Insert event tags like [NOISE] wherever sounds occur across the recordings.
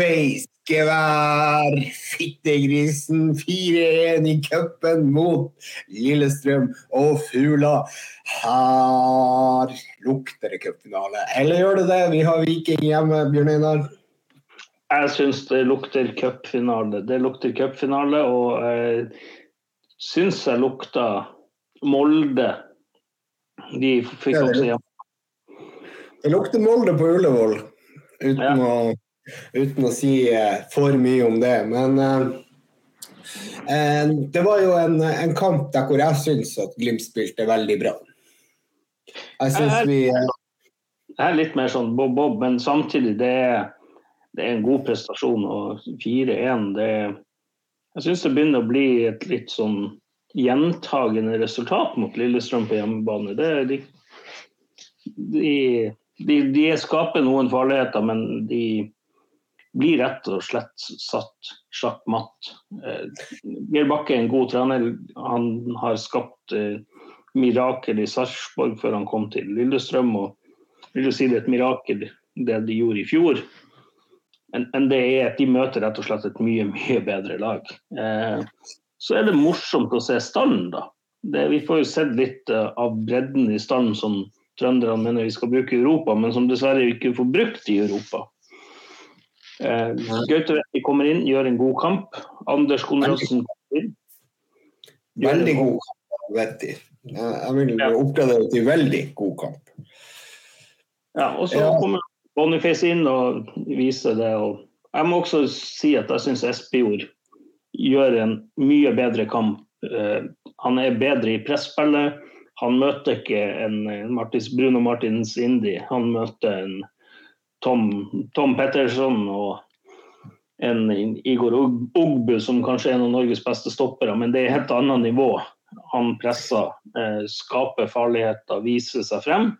Boniface gevær. Fittegrisen 4-1 i cupen mot Lillestrøm og Fugla. Her lukter det cupfinale. Eller gjør det det? Vi har Viking hjemme, Bjørn Einar. Jeg syns det lukter cupfinale. Det lukter cupfinale, og jeg syns jeg lukta Molde. De fikk også hjemme. Det lukter Molde på Ullevål, uten, Ja. å, uten å si eh, for mye om det. Men eh, eh, det var jo en, en kamp der hvor jeg syns at Glimt spilte veldig bra. Jeg syns vi eh, Jeg er litt mer sånn bob-bob, men samtidig det er, det er en god prestasjon. Og 4-1, Jeg syns det begynner å bli et litt sånn gjentagende resultat mot Lillestrøm på hjemmebane. Det, de, de, de, de skaper noen farligheter, men de blir rett og slett satt sjakk matt. Eh, Geir Bakke er en god trener. Han har skapt eh, mirakel i Sarpsborg før han kom til Lillestrøm. og vil jo si det er et mirakel det de gjorde i fjor. Men, det er at de møter rett og slett et mye mye bedre lag. Eh, så er det morsomt å se stallen, da. Det, vi får jo sett litt av bredden i stallen som trønderne mener vi skal bruke i Europa, men som dessverre ikke får brukt i Europa. Eh, Gaute Vetti kommer inn, gjør en god kamp. Anders Konradsen kommer inn. veldig god kamp, vet. Jeg vil Ja. oppgradere til veldig god kamp. Ja, og så Ja. kommer Boniface inn og viser det. Og jeg må også si at jeg syns Espejord gjør en mye bedre kamp. Eh, han er bedre i presspillet. Han møter ikke en Martins, Bruno Martins Indi. Han møter en Tom, Tom Petterson og en Igor Ogbu, som kanskje er en av Norges beste stoppere, men det er et helt annet nivå. Han presser, eh, skaper farligheter, viser seg frem.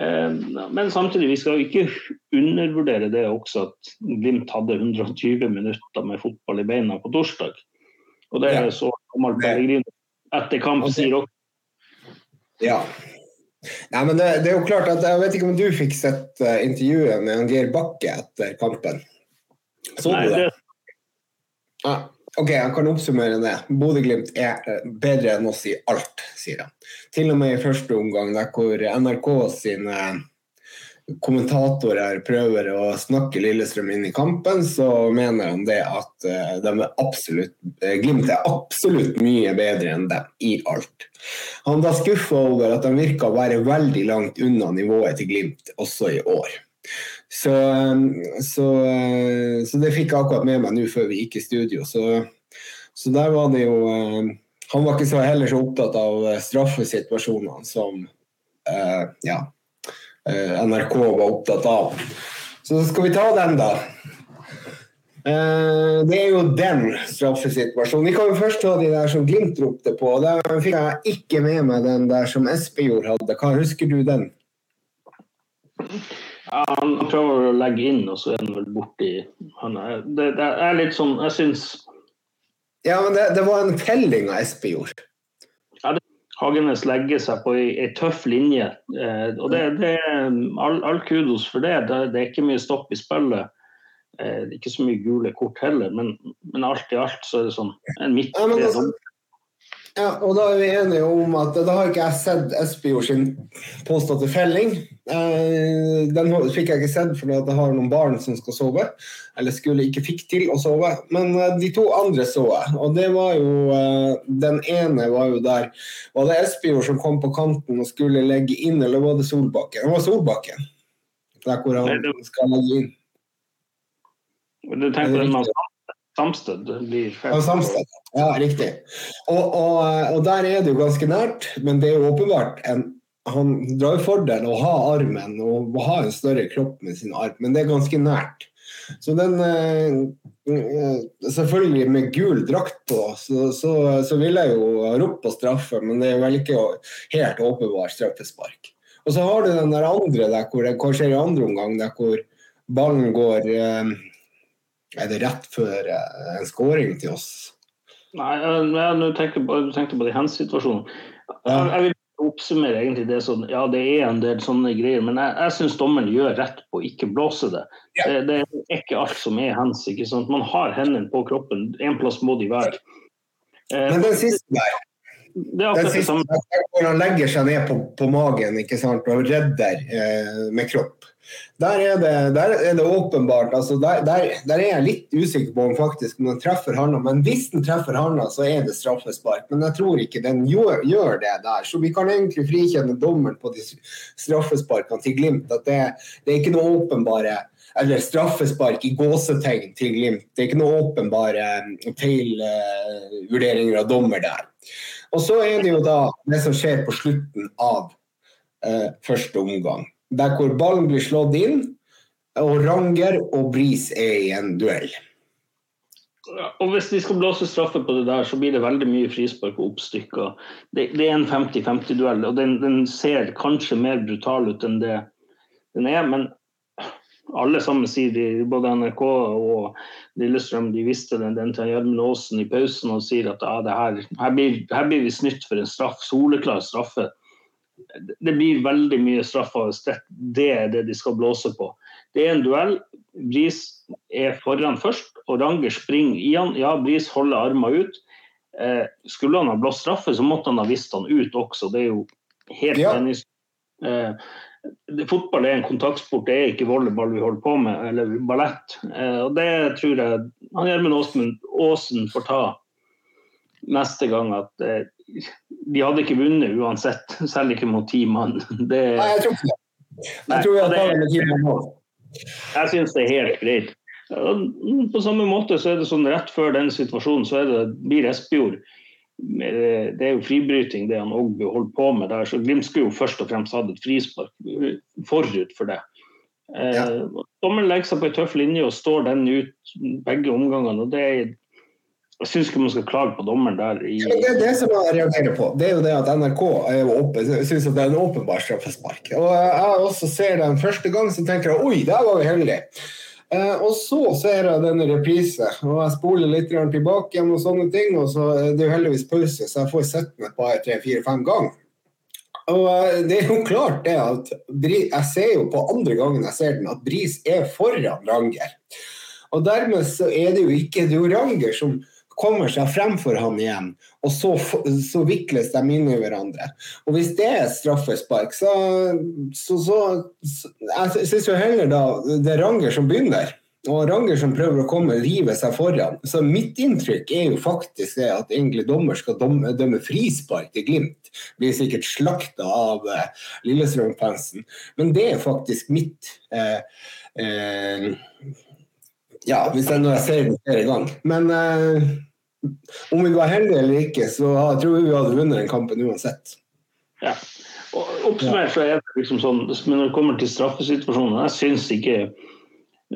Eh, Men samtidig, vi skal ikke undervurdere det også at Glimt hadde 120 minutter med fotball i beina på torsdag. Og det er så gammelt Pellegrino etter kamp sier også. Ja. Nei, men det, det er jo klart at Jeg vet ikke om du fikk sett eh, intervjuet med Geir Bakke etter kampen? Så Nei, du det? Ja. Ok, jeg kan oppsummere det. Bodø-Glimt er eh, bedre enn oss i alt, sier han. Til og med i første omgang, der hvor NRK sine kommentatorer prøver å snakke Lillestrøm inn i kampen, så mener han det at eh, de er absolutt, eh, Glimt er absolutt mye bedre enn dem i alt. Han var skuffa over at de virka å være veldig langt unna nivået til Glimt også i år. Så, eh, så, så det fikk jeg akkurat med meg nå før vi gikk i studio. Så, så der var det jo Han var ikke så heller så opptatt av straffesituasjonene som ja, NRK var opptatt av. Så skal vi ta den, da. Eh, det er jo den straffesituasjonen. Vi kan jo først ta de der som Glimt ropte på. Der fikk jeg ikke med meg den der som Espejord hadde. Hva Husker du den? ja, han prøver å legge inn, og så er han vel borti han er, det, det er litt sånn Jeg syns Ja, men det, det var en felling av Espejord. Hagenes legger seg på ei, tøff linje. Eh, og det, det all, all kudos for det. det. Det er ikke mye stopp i spillet. Eh, ikke så mye gule kort heller, men, men alt i alt så er det sånn en midt Ja, altså, Ja, og da er vi enige om at da har ikke jeg sett Espejord sin påståtte felling. Eh, den fikk jeg ikke sett fordi at jeg har noen barn som skal sove. Eller skulle ikke fikk til å sove. Men eh, de to andre så jeg. Og det var jo eh, Den ene var jo der Var det Espejord som kom på kanten og skulle legge inn, eller var det Solbakken? Det var Solbakken. Der hvor han skal legge inn. Du tenker på den med Samsted blir feil. Ja, Samsted. Ja, riktig. Og, og, og der er det jo ganske nært, men det er jo åpenbart en Han drar fordel å ha armen og ha en større kropp med sin arm, men det er ganske nært. Så den eh, eh, Selvfølgelig med gul drakt på, så, så, så vil jeg jo ha ropt på straffe, men det er vel ikke helt åpenbart straffespark. Og så har du den der andre der hvor det kanskje er i andre omgang, der hvor ballen går eh, Er det rett før eh, en scoring til oss? Nei, jeg, tenker på, jeg tenkte på de hands-situasjonen. Jeg, jeg vil oppsummere egentlig det sånn Ja, det er en del sånne greier, men jeg, jeg syns dommeren gjør rett på å ikke blåse det. Ja. det. Det er ikke alt som er hands. ikke sant? Man har hendene på kroppen. En plass må de være. Eh, Men den siste der, det er den siste, det samme. hvor han legger seg ned på, på magen ikke sant, og redder eh, med kropp, der er det, der er det åpenbart altså der, der, der er jeg litt usikker på om faktisk om den treffer handa. Men hvis den treffer handa, så er det straffespark. Men jeg tror ikke den gjør, gjør det der. Så vi kan egentlig frikjenne dommeren på de straffesparkene til Glimt. At det, det er ikke noe åpenbare eller straffespark i gåsetegn til Glimt. Det er ikke noe åpenbare feil uh, vurderinger av dommer der. Og så er det jo da det som skjer på slutten av uh, første omgang. Der hvor ballen blir slått inn, og Ranger og Bris er i en duell. Ja, Og hvis de skal blåse straffe på det der, så blir det veldig mye frispark og oppstykker. Det, det er en 50-50-duell, og den, den ser kanskje mer brutal ut enn det den er. Men alle sammen sier, de, både NRK og Lillestrøm, de visste den, den til Gjermund Aasen i pausen og sier at ja, her, her, blir, her blir vi snytt for en straff, soleklar straffe. Det blir veldig mye straffer hvis det, er det de skal blåse på. Det er en duell. Bris er foran først, og Ranger springer i han. Ja, Bris holder armene ut. Eh, skulle han ha blåst straffe, så måtte han ha visst han ut også. Det er jo helt Ja. enig. Eh, fotball er en kontaktsport, det er ikke volleyball vi holder på med, eller ballett. Eh, og det tror jeg han Gjermund Aasen, Aasen får ta neste gang at eh, de hadde ikke vunnet uansett, selv ikke mot ti mann. Det, Nei, jeg tror ikke det. Jeg tror vi har tatt med ti mål. jeg syns det er helt greit. På samme måte så er det sånn rett før den situasjonen så er det, blir Espejord eh, Det er jo fribryting det han Ågbu holder på med der, så Glimt skulle jo først og fremst hatt et frispark forut for det. Eh, Ja. Dommeren legger seg på en tøff linje og står den ut begge omgangene. og det er jeg syns ikke man skal klage på dommeren der. I, Ja, det er det som jeg reagerer på. Det er jo det at NRK er syns at det er en åpenbar straffespark. Og jeg også ser den første gang, så tenker jeg oi, der var vi heldige. Eh, og så ser jeg denne reprise, og jeg spoler litt tilbake og sånne ting. Og så er det jo heldigvis pause, så jeg får sett den et par, tre, fire, fem ganger. Og eh, det er jo klart det at Jeg ser jo på andre gangen jeg ser den, at Bris er foran Ranger. Og dermed så er det jo ikke det er Ranger som kommer seg fremfor han igjen, og så, så vikles de inn i hverandre. Og hvis det er straffespark, så, så, så, så Jeg syns jo heller da det er Ranger som begynner. Og Ranger som prøver å komme og rive seg foran. Så mitt inntrykk er jo faktisk det at egentlig dommer skal dømme, dømme frispark til Glimt. Blir sikkert slakta av eh, Lillestrøm-fansen. Men det er faktisk mitt eh, eh, Ja, hvis jeg, når jeg ser det flere ganger. Men eh, om vi var heldige eller ikke, så jeg tror vi hadde vunnet den kampen uansett. Ja. Og Oppsummert så er det liksom sånn, men når det kommer til straffesituasjonen, jeg syns ikke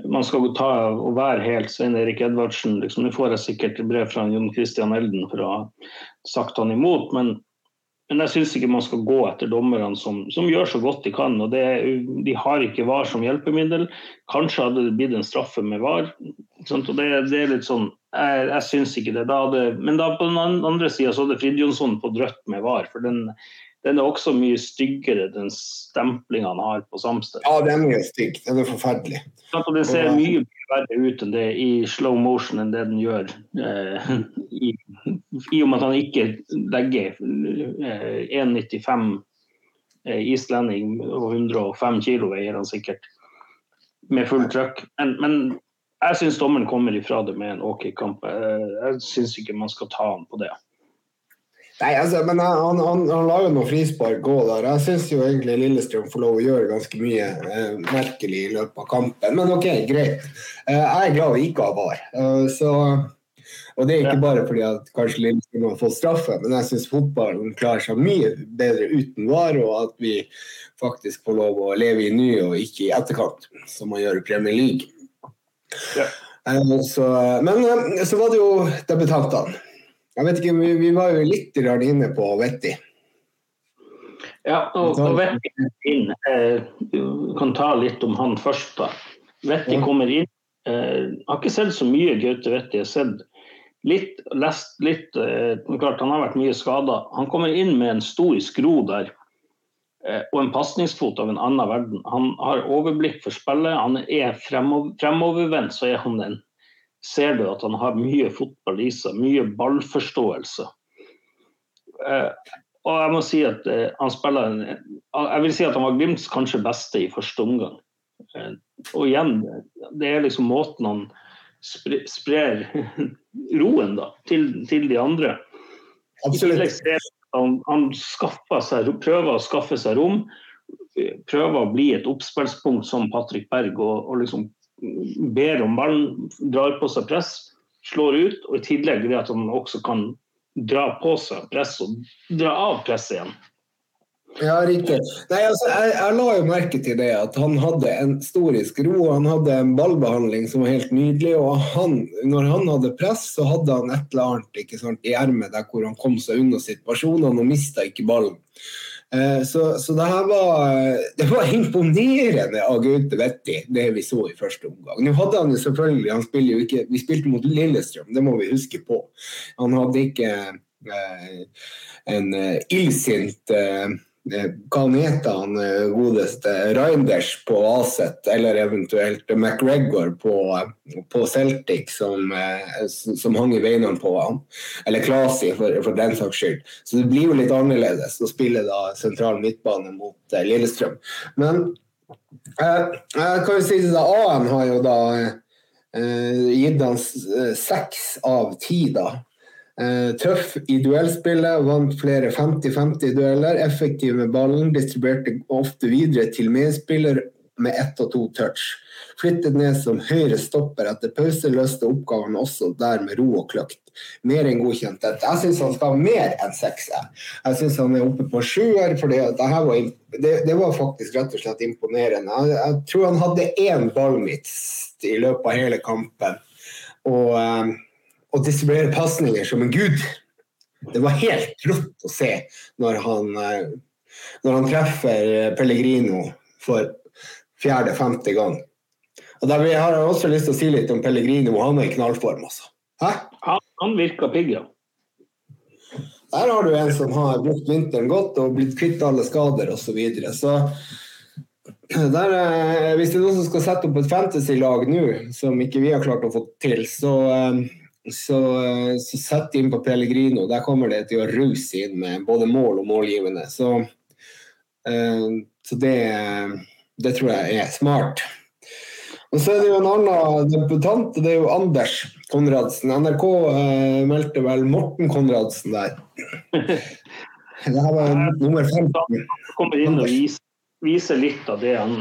man skal ta og være helt Svein Erik Edvardsen. Liksom, Nå får jeg sikkert brev fra Jon Christian Elden for å ha sagt han imot, men, men jeg syns ikke man skal gå etter dommerne som, som gjør så godt de kan. og det, De har ikke VAR som hjelpemiddel. Kanskje hadde det blitt en straffe med VAR. og det, det er litt sånn, Jeg, jeg syns ikke det. Da hadde, men da på den andre sida så hadde Fridjonsson fått rødt med VAR. for den den er også mye styggere, den stemplinga han har på Samsted. Ja, den er stygg. Den er forferdelig. Og den ser mye verre ut enn det i slow motion enn det den gjør. Eh, i, I og med at han ikke legger eh, 1,95 eh, islending og 105 kilo veier han sikkert med full trøkk. Men, men jeg syns dommeren kommer ifra det med en OK kamp. Jeg syns ikke man skal ta han på det. Nei, altså, men han, han, han lager noen frispark òg der. Jeg syns jo egentlig Lillestrøm får lov å gjøre ganske mye eh, merkelig i løpet av kampen. Men OK, greit. Eh, jeg er glad vi ikke har VAR. Eh, så, og det er ikke bare fordi at kanskje Lillestrøm har fått straffe, men jeg syns fotballen klarer seg mye bedre uten VAR, og at vi faktisk får lov å leve i ny og ikke i etterkant, som man gjør i Premier League. Ja. Eh, så, men eh, så var det jo debutantene. Jeg vet ikke, vi, vi var jo litt inne på Vetti. Ja, og, og Vetti inn. Eh, du kan ta litt om han først. da. Vetti Ja. kommer inn. Eh, har ikke sett så mye Gaute Vetti. Jeg har sett litt, lest litt eh, klart Han har vært mye skada. Han kommer inn med en stor skro der. Eh, og en pasningsfot av en annen verden. Han har overblikk for spillet, han er fremover, fremovervendt, så er han en ser du at han har mye fotball i seg, mye ballforståelse. Eh, og jeg må si at eh, han spiller en, Jeg vil si at han var Glimts kanskje beste i første omgang. Og igjen, det er liksom måten han sprer [LAUGHS] roen da, til, til, de andre. Absolutt. Han, han seg, prøver å skaffe seg rom, prøver å bli et oppspillspunkt som Patrick Berg, og, og liksom ber om ballen, drar på seg press, slår ut. Og i tillegg det at han også kan dra på seg press og dra av presset igjen. Ja, riktig. Nei, altså, jeg, jeg, la jo merke til det at han hadde en storisk ro. Han hadde en ballbehandling som var helt nydelig. Og han, når han hadde press, så hadde han et eller annet ikke sant, i ermet der hvor han kom seg unna situasjonene og mista ikke ballen. Eh, så, så det her var, det var imponerende av Gaute Vetti, det vi så i første omgang. Nå hadde han jo selvfølgelig, han jo ikke, Vi spilte mot Lillestrøm, det må vi huske på. Han hadde ikke eh, en eh, illsint eh, Eh, han eh, godeste Reinders på Aset, eller eventuelt McGregor på, på Celtic, som, eh, som, hang i beina på han. Eller Klasi, for, for, den saks skyld. Så det blir jo litt annerledes å spille da sentral midtbane mot Lillestrøm. Men eh, kan jo si at A-en har jo da eh, gitt han seks av ti, da. Uh, tøff i duellspillet, vant flere 50-50-dueller. Effektiv med ballen, distribuerte ofte videre til medspiller med ett og to touch. Flyttet ned som høyre stopper etter pause, løste oppgaven også der med ro og kløkt. Mer enn godkjent dette. Jeg syns han skal ha mer enn seks. Jeg syns han er oppe på sjuer, for det, det, det, var faktisk rett og slett imponerende. Jeg, jeg tror han hadde én ballmist i løpet av hele kampen. Og um, og distribuere pasninger som en gud. Det var helt rått å se når han, eh, når han treffer Pellegrino for fjerde-femte gang. Og der har jeg også lyst til å si litt om Pellegrino. Han er i knallform, altså. Hæ? Han, han virker pigg, ja. Der har du en som har brukt vinteren godt og blitt kvitt alle skader osv. Så, videre. så der, eh, hvis det er noen som skal sette opp et fantasy-lag nå, som ikke vi har klart å få til, så eh, så, så sett inn på Pellegrino. Der kommer det til å ruse inn med både mål og målgivende. Så, uh, så det, det, tror jeg er smart. Og så er det jo en annen debutant, det er jo Anders Konradsen. NRK uh, meldte vel Morten Konradsen der. [LAUGHS] Det her var nummer 15. Kommer inn og viser, viser litt av det han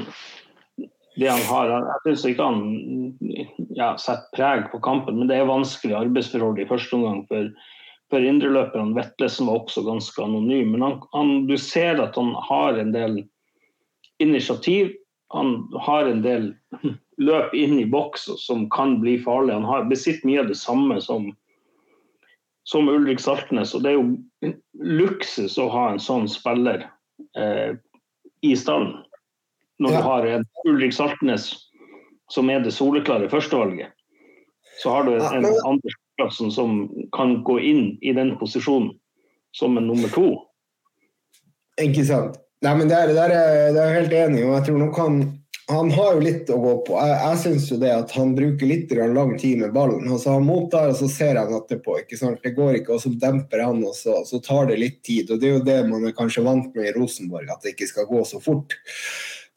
det han har. Jeg syns ikke han ja, setter preg på kampen, men det er vanskelig arbeidsforhold i første omgang for, for indreløperne. Vetlesen var også ganske anonym. Men han, han, du ser at han har en del initiativ. Han har en del løp inn i boks som kan bli farlig. Han har besitter mye av det samme som, som Ulrik Saltnes. Og det er jo luksus å ha en sånn spiller eh, i stallen når ja. du har en Ulrik Saltnes som er det soleklare førstevalget. Så har du en, en Anders Plassen som kan gå inn i den posisjonen som en nummer to. Ikke sant. Nei, men der, der, er, der er jeg helt enig, og jeg tror nok han han har jo litt å gå på. Jeg, jeg syns jo det at han bruker litt lang tid med ballen. Altså, han mottar, og så ser han etterpå. ikke sant? Det går ikke, og så demper han, og så, så tar det litt tid. og Det er jo det man er kanskje vant med i Rosenborg, at det ikke skal gå så fort.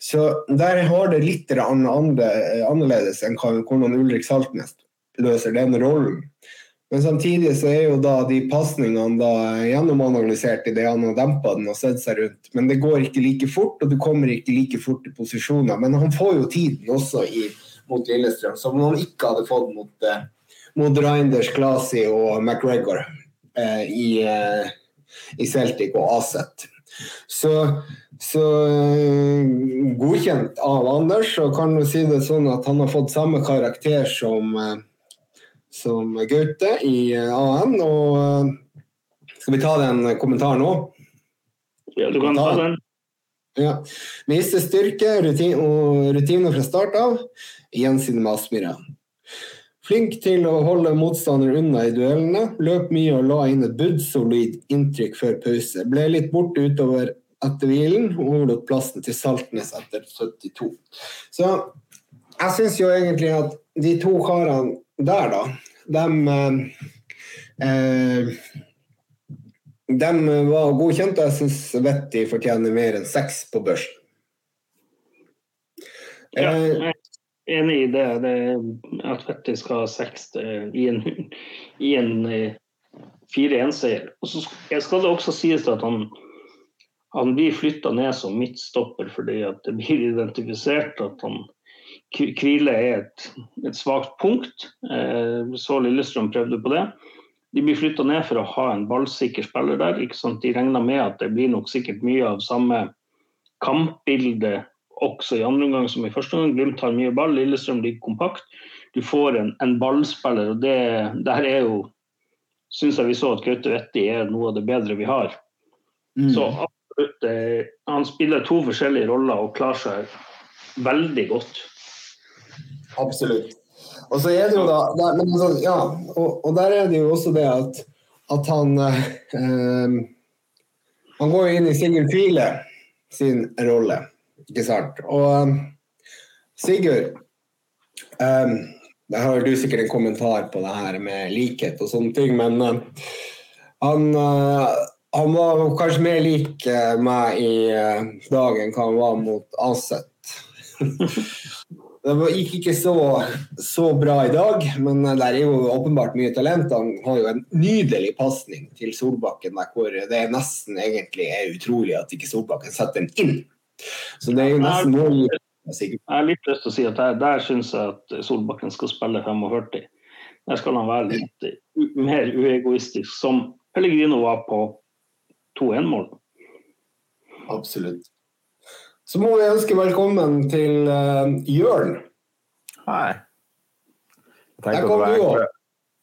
Så der har det litt annerledes enn hvordan Ulrik Saltnes løser den rollen. Men samtidig så er jo da de pasningene gjennomanalysert i det han har dempa den og sett seg rundt. Men det går ikke like fort, og du kommer ikke like fort i posisjoner. Men han får jo tiden også i, mot Lillestrøm, som han ikke hadde fått mot, eh, mot Reinders, Klasi og McGregor eh, i, eh, i Celtic og Aset. Så, så eh, godkjent av Anders, og kan du si det sånn at han har fått samme karakter som, eh, som Gaute i eh, AN. Og skal vi ta den kommentaren nå? Ja, du kan ta den. Ja. Viste styrke rutin, og rutiner fra start av. Gjensidig med Aspmyra. Flink til å holde motstander unna i duellene. Løp mye og la inn et budsolid inntrykk før pause. Ble litt borte utover etter hvilen og overlot plassen til Saltnes etter 72. Så jeg syns jo egentlig at de to karene der, da, dem eh, De var godkjent, og jeg syns Vetti fortjener mer enn seks på børsen. Ja, Eh, jeg enig i det. det at Vetti skal ha seks i en, i en eh, 4-1-seier. Og så skal det også sies at han, han blir flytta ned som midtstopper fordi det blir identifisert at han hvile er et, et svakt punkt. Eh, så Lillestrøm prøvde på det. De blir flytta ned for å ha en ballsikker spiller der. De regner med at det blir nok sikkert mye av samme kampbilde også i andre omgang som i første omgang. Glimt har mye ball, Lillestrøm ligger kompakt. Du får en, en ballspiller, og det der er jo Syns jeg vi så at Gaute Vetti er noe av det bedre vi har. mm. Så absolutt, eh, han spiller to forskjellige roller og klarer seg veldig godt. Absolutt. Og så er det jo da der, men altså, ja, og, og der er det jo også det at, at han eh, Han går inn i Sigurd Kvile sin rolle, ikke sant. Og eh, Sigurd um, Der har du sikkert en kommentar på det her med likhet og sånne ting, men uh, han, uh, han var kanskje mer lik eh, meg i uh, dag enn hva han var mot Aset. [LAUGHS] Det gikk ikke så, så bra i dag, men det er jo åpenbart mye talent. Han har jo en nydelig pasning til Solbakken, der hvor det nesten egentlig er utrolig at ikke Solbakken setter den inn. Så det er jo nesten mål. Jeg har litt lyst til å si at der, der syns jeg at Solbakken skal spille 45. Der skal han være litt mer uegoistisk, som Pellegrino var på 2-1-mål. Absolutt. Så må vi ønske velkommen til uh, Jørn. Hei. Der kom du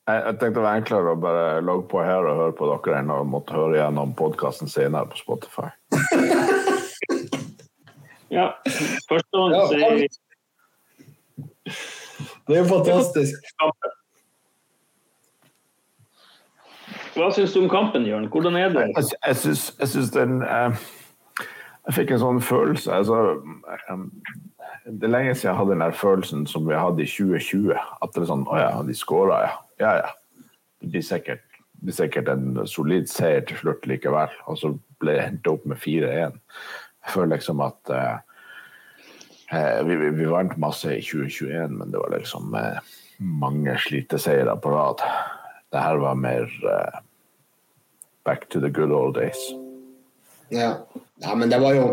jeg, jeg tenkte det var enklere å bare logge på her og høre på dere enn å måtte høre gjennom podkasten senere på Spotify. [LAUGHS] Ja, Først og fremst er vi Det er jo fantastisk. Hva syns du om kampen, Jørn? Hvordan er det? Jeg, jeg, syns, jeg syns den eh, Jeg fikk en sånn følelse altså, Det er lenge siden jeg hadde den der følelsen som vi hadde i 2020. At det er sånn Å ja, de skåra, ja. Ja ja. Det blir sikkert, det blir sikkert en solid seier til slutt likevel. Og så ble det hentet opp med 4-1. Jeg føler liksom at eh, eh, vi, vi, vi vant masse i 2021, men det var liksom eh, mange sliteseiere på rad. Det her var mer eh, back to the good old days. Ja. ja, men det var jo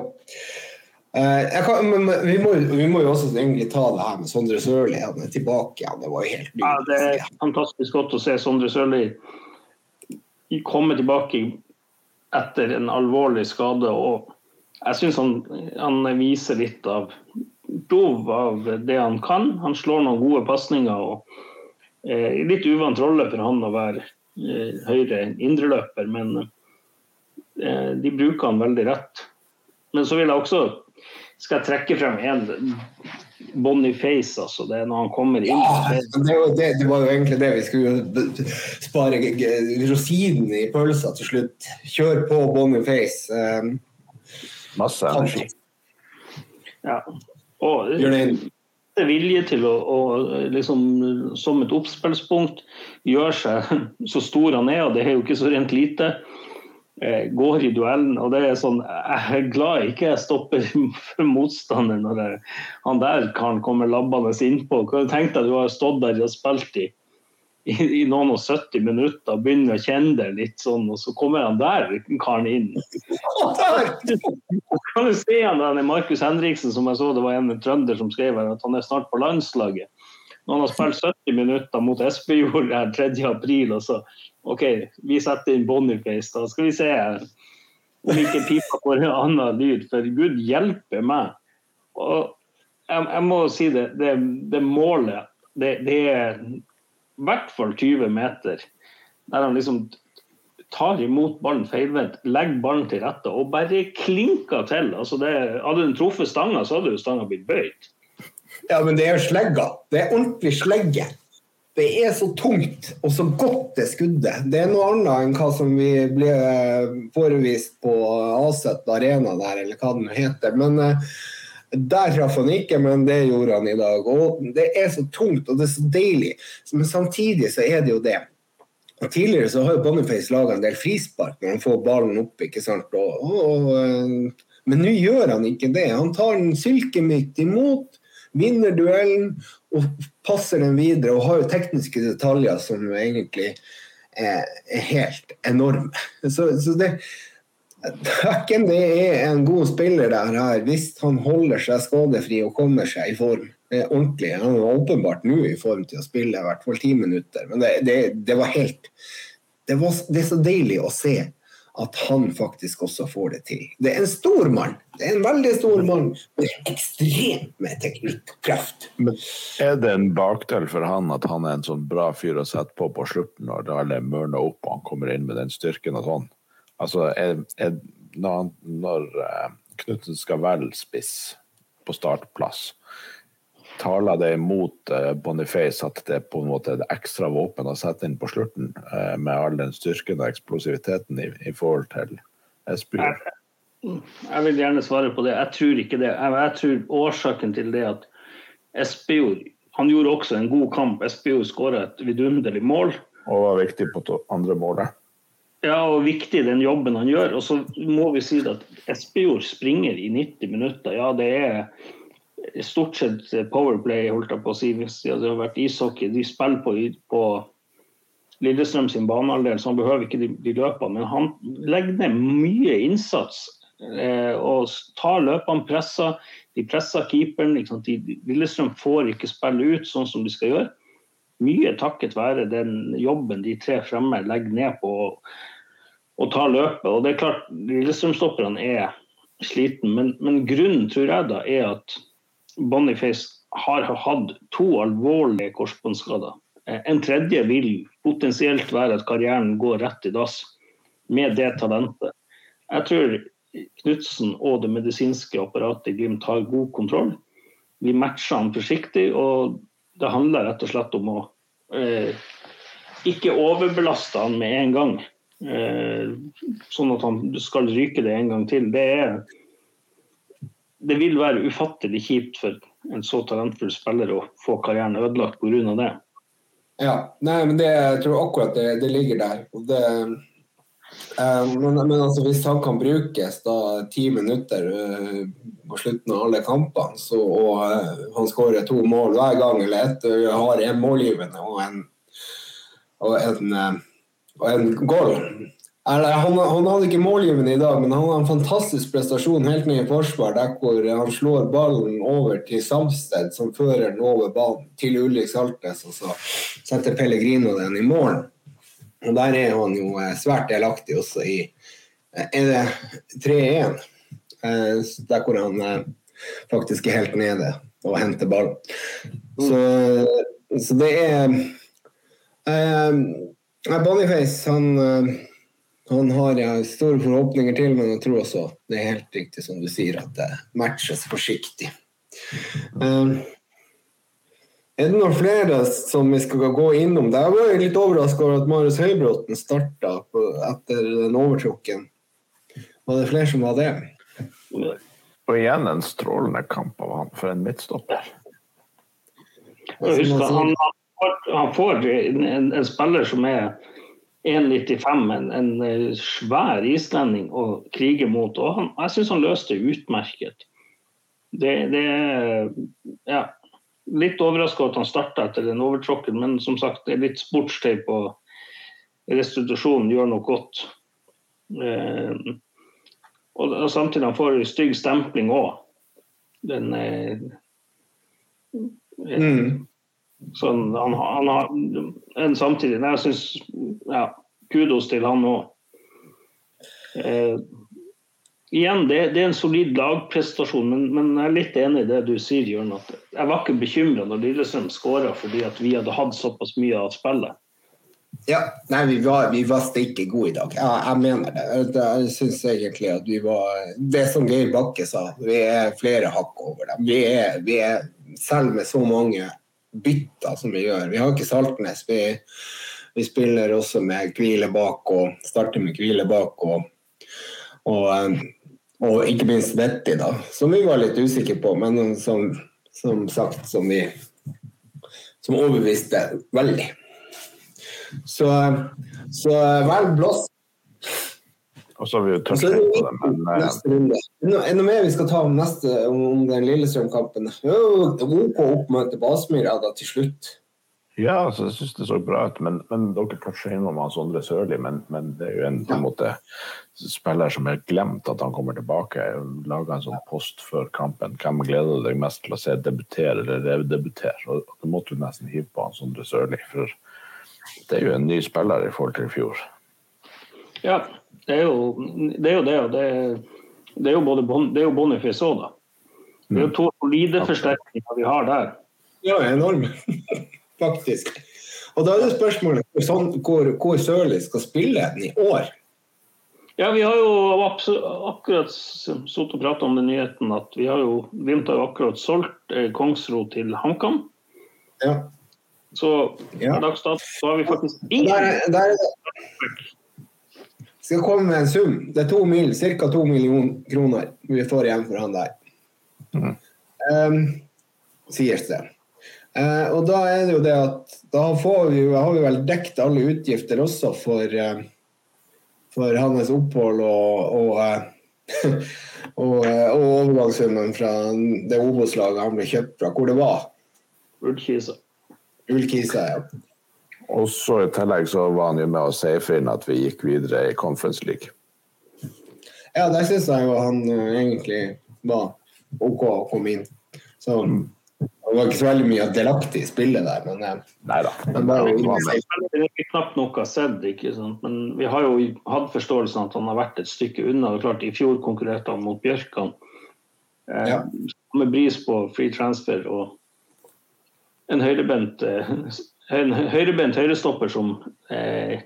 eh, jeg kan, men, men, vi, må, vi må jo også egentlig ta det her med Sondre Sørli. Han er tilbake igjen. Det var jo helt Ja, det er fantastisk godt å se Sondre Sørli komme tilbake etter en alvorlig skade. og Jeg syns han, han viser litt av prov av det han kan. Han slår noen gode pasninger. eh, Litt uvant rolle for han å være eh, høyre indreløper, men eh, de bruker han veldig rett. Men så vil jeg også skal jeg trekke frem en Boniface, altså. Det er når han kommer inn. Ja, det- var det, det var jo egentlig det vi skulle spare g- rosinen i pølsa til slutt. Kjør på Boniface. Um, Masse energi. Ja. Og det er vilje til å, å liksom, som et oppspillspunkt gjøre seg [LAUGHS] så stor han er, og det er jo ikke så rent lite. Eh, går i duellen, og det er sånn Jeg er glad ikke jeg stopper [LAUGHS] for motstander når jeg, han der karen kommer labbende innpå. Tenk deg du har stått der og spilt i, i, noen og 70 minutter og begynner å kjenne det litt sånn, og så kommer han der karen inn. Så Kan du se han der, Markus Henriksen, som jeg så det var en trønder som skrev her, at han er snart på landslaget. Når han har spilt 70 minutter mot Espejord her 3. april, og så OK, vi setter inn Boniface, da skal vi se om ikke pipa får en annen lyd. For Gud hjelpe meg. Og jeg, jeg må si det, det, det målet, det, det i hvert fall 20 meter. Der han liksom tar imot ballen feilvendt, legger ballen til rette og bare klinker til. Altså det, hadde den truffet stanga, så hadde jo stanga blitt bøyd. ja, men det er jo slegga. Det er ordentlig slegge. det er så tungt og så godt det skuddet. Det er noe annet enn hva som vi ble forevist på Aset Arena der, eller hva det heter. Men uh, der traff han ikke, men det gjorde han i dag. Og det er så tungt, og det er så deilig. Men samtidig så er det jo det. Og tidligere så har jo Boniface laga en del frispark når han får ballen opp. ikke sant? Og, og, eh, men nå gjør han ikke det. Han tar den silkemykt imot, vinner duellen og passer den videre. Og har jo tekniske detaljer som egentlig er helt enorme. Så, så det, Hvem det er en god spiller der her, hvis han holder seg skadefri og kommer seg i form ordentlig. Han er åpenbart nå i form til å spille i hvert fall ti minutter, men det, det, det var helt det, var, det, er så deilig å se at han faktisk også får det til. Det er en stor mann. Det er en veldig stor mann med ekstremt med teknikk og kraft. Men er det en bakdel for han at han er en sånn bra fyr å sette på på slutten når alle mørner opp og han kommer inn med den styrken og sånn? Altså, er, er, når, når uh, Knutsen skal velge spiss på startplass, taler det imot uh, Boniface at det på en måte er et ekstra våpen å sette inn på slutten, uh, med all den styrken og eksplosiviteten i, i forhold til Espejord? Jeg, jeg vil gjerne svare på det. Jeg tror ikke det. Jeg, jeg tror årsaken til det at Espejord Han gjorde også en god kamp. Espejord skåra et vidunderlig mål. Og var viktig på andre målet. Ja, og viktig den jobben han gjør. Og så må vi si at Espejord springer i 90 minutter. Ja, det er stort sett powerplay, holdt jeg på å si, hvis det har vært ishockey. De spiller på, på Lillestrøm sin banehalvdel, så han behøver ikke de, de løpene. Men han legger ned mye innsats eh, og tar løpene, presser. De presser keeperen. Liksom. De, Lillestrøm får ikke spille ut sånn som de skal gjøre. Mye takket være den jobben de tre fremme legger ned på å ta løpet. Og det er klart, Lillestrøm-stopperne er sliten, men, men, grunnen tror jeg da er at Boniface har hatt to alvorlige korsbåndskader. En tredje vil potensielt være at karrieren går rett i dass med det talentet. Jeg tror Knutsen og det medisinske apparatet i Glimt har god kontroll. Vi matcher han forsiktig, og det handler rett og slett om å eh, ikke overbelaste han med en gang. Eh, sånn at han skal ryke det en gang til. Det, er, det vil være ufattelig kjipt for en så talentfull spiller å få karrieren ødelagt pga. det. Ja, nei, men det, jeg tror akkurat det, det ligger der. Og Det, men, men altså, hvis han kan brukes da ti minutter uh, på slutten av alle kampene, så, og uh, han skårer to mål hver gang, eller ett, har en målgivende og en, og en og en goal. Han, han, hadde ikke målgivende i dag, men han har en fantastisk prestasjon helt ned i forsvar, der hvor han slår ballen over til Samsted, som fører den over banen til Ulrik Saltnes, og så setter Pellegrino den i mål. Og Der er han jo eh, svært delaktig også i eh, Er det 3-1? Eh, der hvor han faktisk er helt nede og henter ball. Så, så det er Boniface han, eh, han har jeg store forhåpninger til, men jeg tror også det er helt riktig som du sier, at det matches forsiktig. Um, er det noen flere som vi skal gå innom? Jeg var litt overraska over at Marius Høybråten starta etter den overtrukken. Var det flere som var det? Og igjen en strålende kamp av han for en midtstopper. Husk han, han får en, en, spiller som er 1,95, en, en, eh, svær islending å krige mot. Og han, jeg syns han løste det utmerket. Det, det er ja, litt overraska at han starta etter den overtråkken, men som sagt, det er litt sportstøy på restitusjonen gjør noe godt. Eh, og, samtidig han får stygg stempling òg. Den eh, mm. Sånn, han, han har en samtidig Jeg syns ja, kudos til han òg. Eh, igjen, det, det, er en solid lagprestasjon, men, men, jeg er litt enig i det du sier, Jørn. at Jeg var ikke bekymra når Lillestrøm skåra fordi at vi hadde hatt såpass mye av spillet. Ja, nei, vi var, vi var stikke gode i dag. Ja, jeg mener det. Jeg syns egentlig at vi var Det som Geir Bakke sa, vi er flere hakk over dem. Vi er, vi er selv med så mange bytter som vi gjør. Vi har ikke Saltnes. Vi, vi spiller også med hvile bak og starter med hvile bak og, og, eh, og ikke minst Vetti, da. Som vi var litt usikre på, men som, som sagt, som vi som overbeviste veldig. Så, så vel blåst og så har vi jo tørt litt på det, men det noe mer vi skal ta om, neste, om den Lillestrøm-kampen? OK oppmøte Basmyra da til slutt. Ja, altså, jeg syns det så bra ut, men, men dere toucher innom han Sondre Sørli. Men, men, det er jo en, ja. en måte, spiller som har glemt at han kommer tilbake. Laga en sånn post før kampen. Hvem gleder du deg mest til å se debutere eller redebutere? Og Du måtte du nesten hive på han Sondre Sørli, for det er jo en ny spiller i forhold til i fjor. Ja, det er jo det. Er jo det, og det, det er jo både bon, det er jo Boniface òg, da. Det er jo to solide forsterkninger vi har der. Ja, enorme, faktisk. Og da er det spørsmålet hvor, hvor, hvor Sørli skal spille den i år. Ja, vi har jo akkurat sittet og pratet om den nyheten at vi har jo Glimt har jo akkurat solgt eh, Kongsro til HamKam. Ja. Så per ja. dags dato så har vi faktisk ingen der, der, skal komme med en sum. Det er to mil, ca. to millioner kroner vi får igjen for han der. Mm. Um, sies det. Uh, og da er det jo det at da vi, har vi vel dekket alle utgifter også for, eh, for hans opphold og, og, eh, [LAUGHS] og, og overgangssummen fra det Obos-laget han ble kjøpt fra, hvor det var. Ullkisa. Ullkisa, ja. Og så I tillegg så var han jo med å safe inn at vi gikk videre i Conference League. Ja, der syns jeg jo han uh, egentlig var OK å komme inn. Så mm. Det var ikke så veldig mye delaktig i spillet der, men Nei da. Men bare, det er knapt nok har sett, ikke sant? men vi har jo hatt forståelsen at han har vært et stykke unna. Det er klart, I fjor konkurrerte han mot Bjørkan. Eh, ja. Med bris på free transfer og en høyrebent eh, en høyrebent høyrestopper som eh,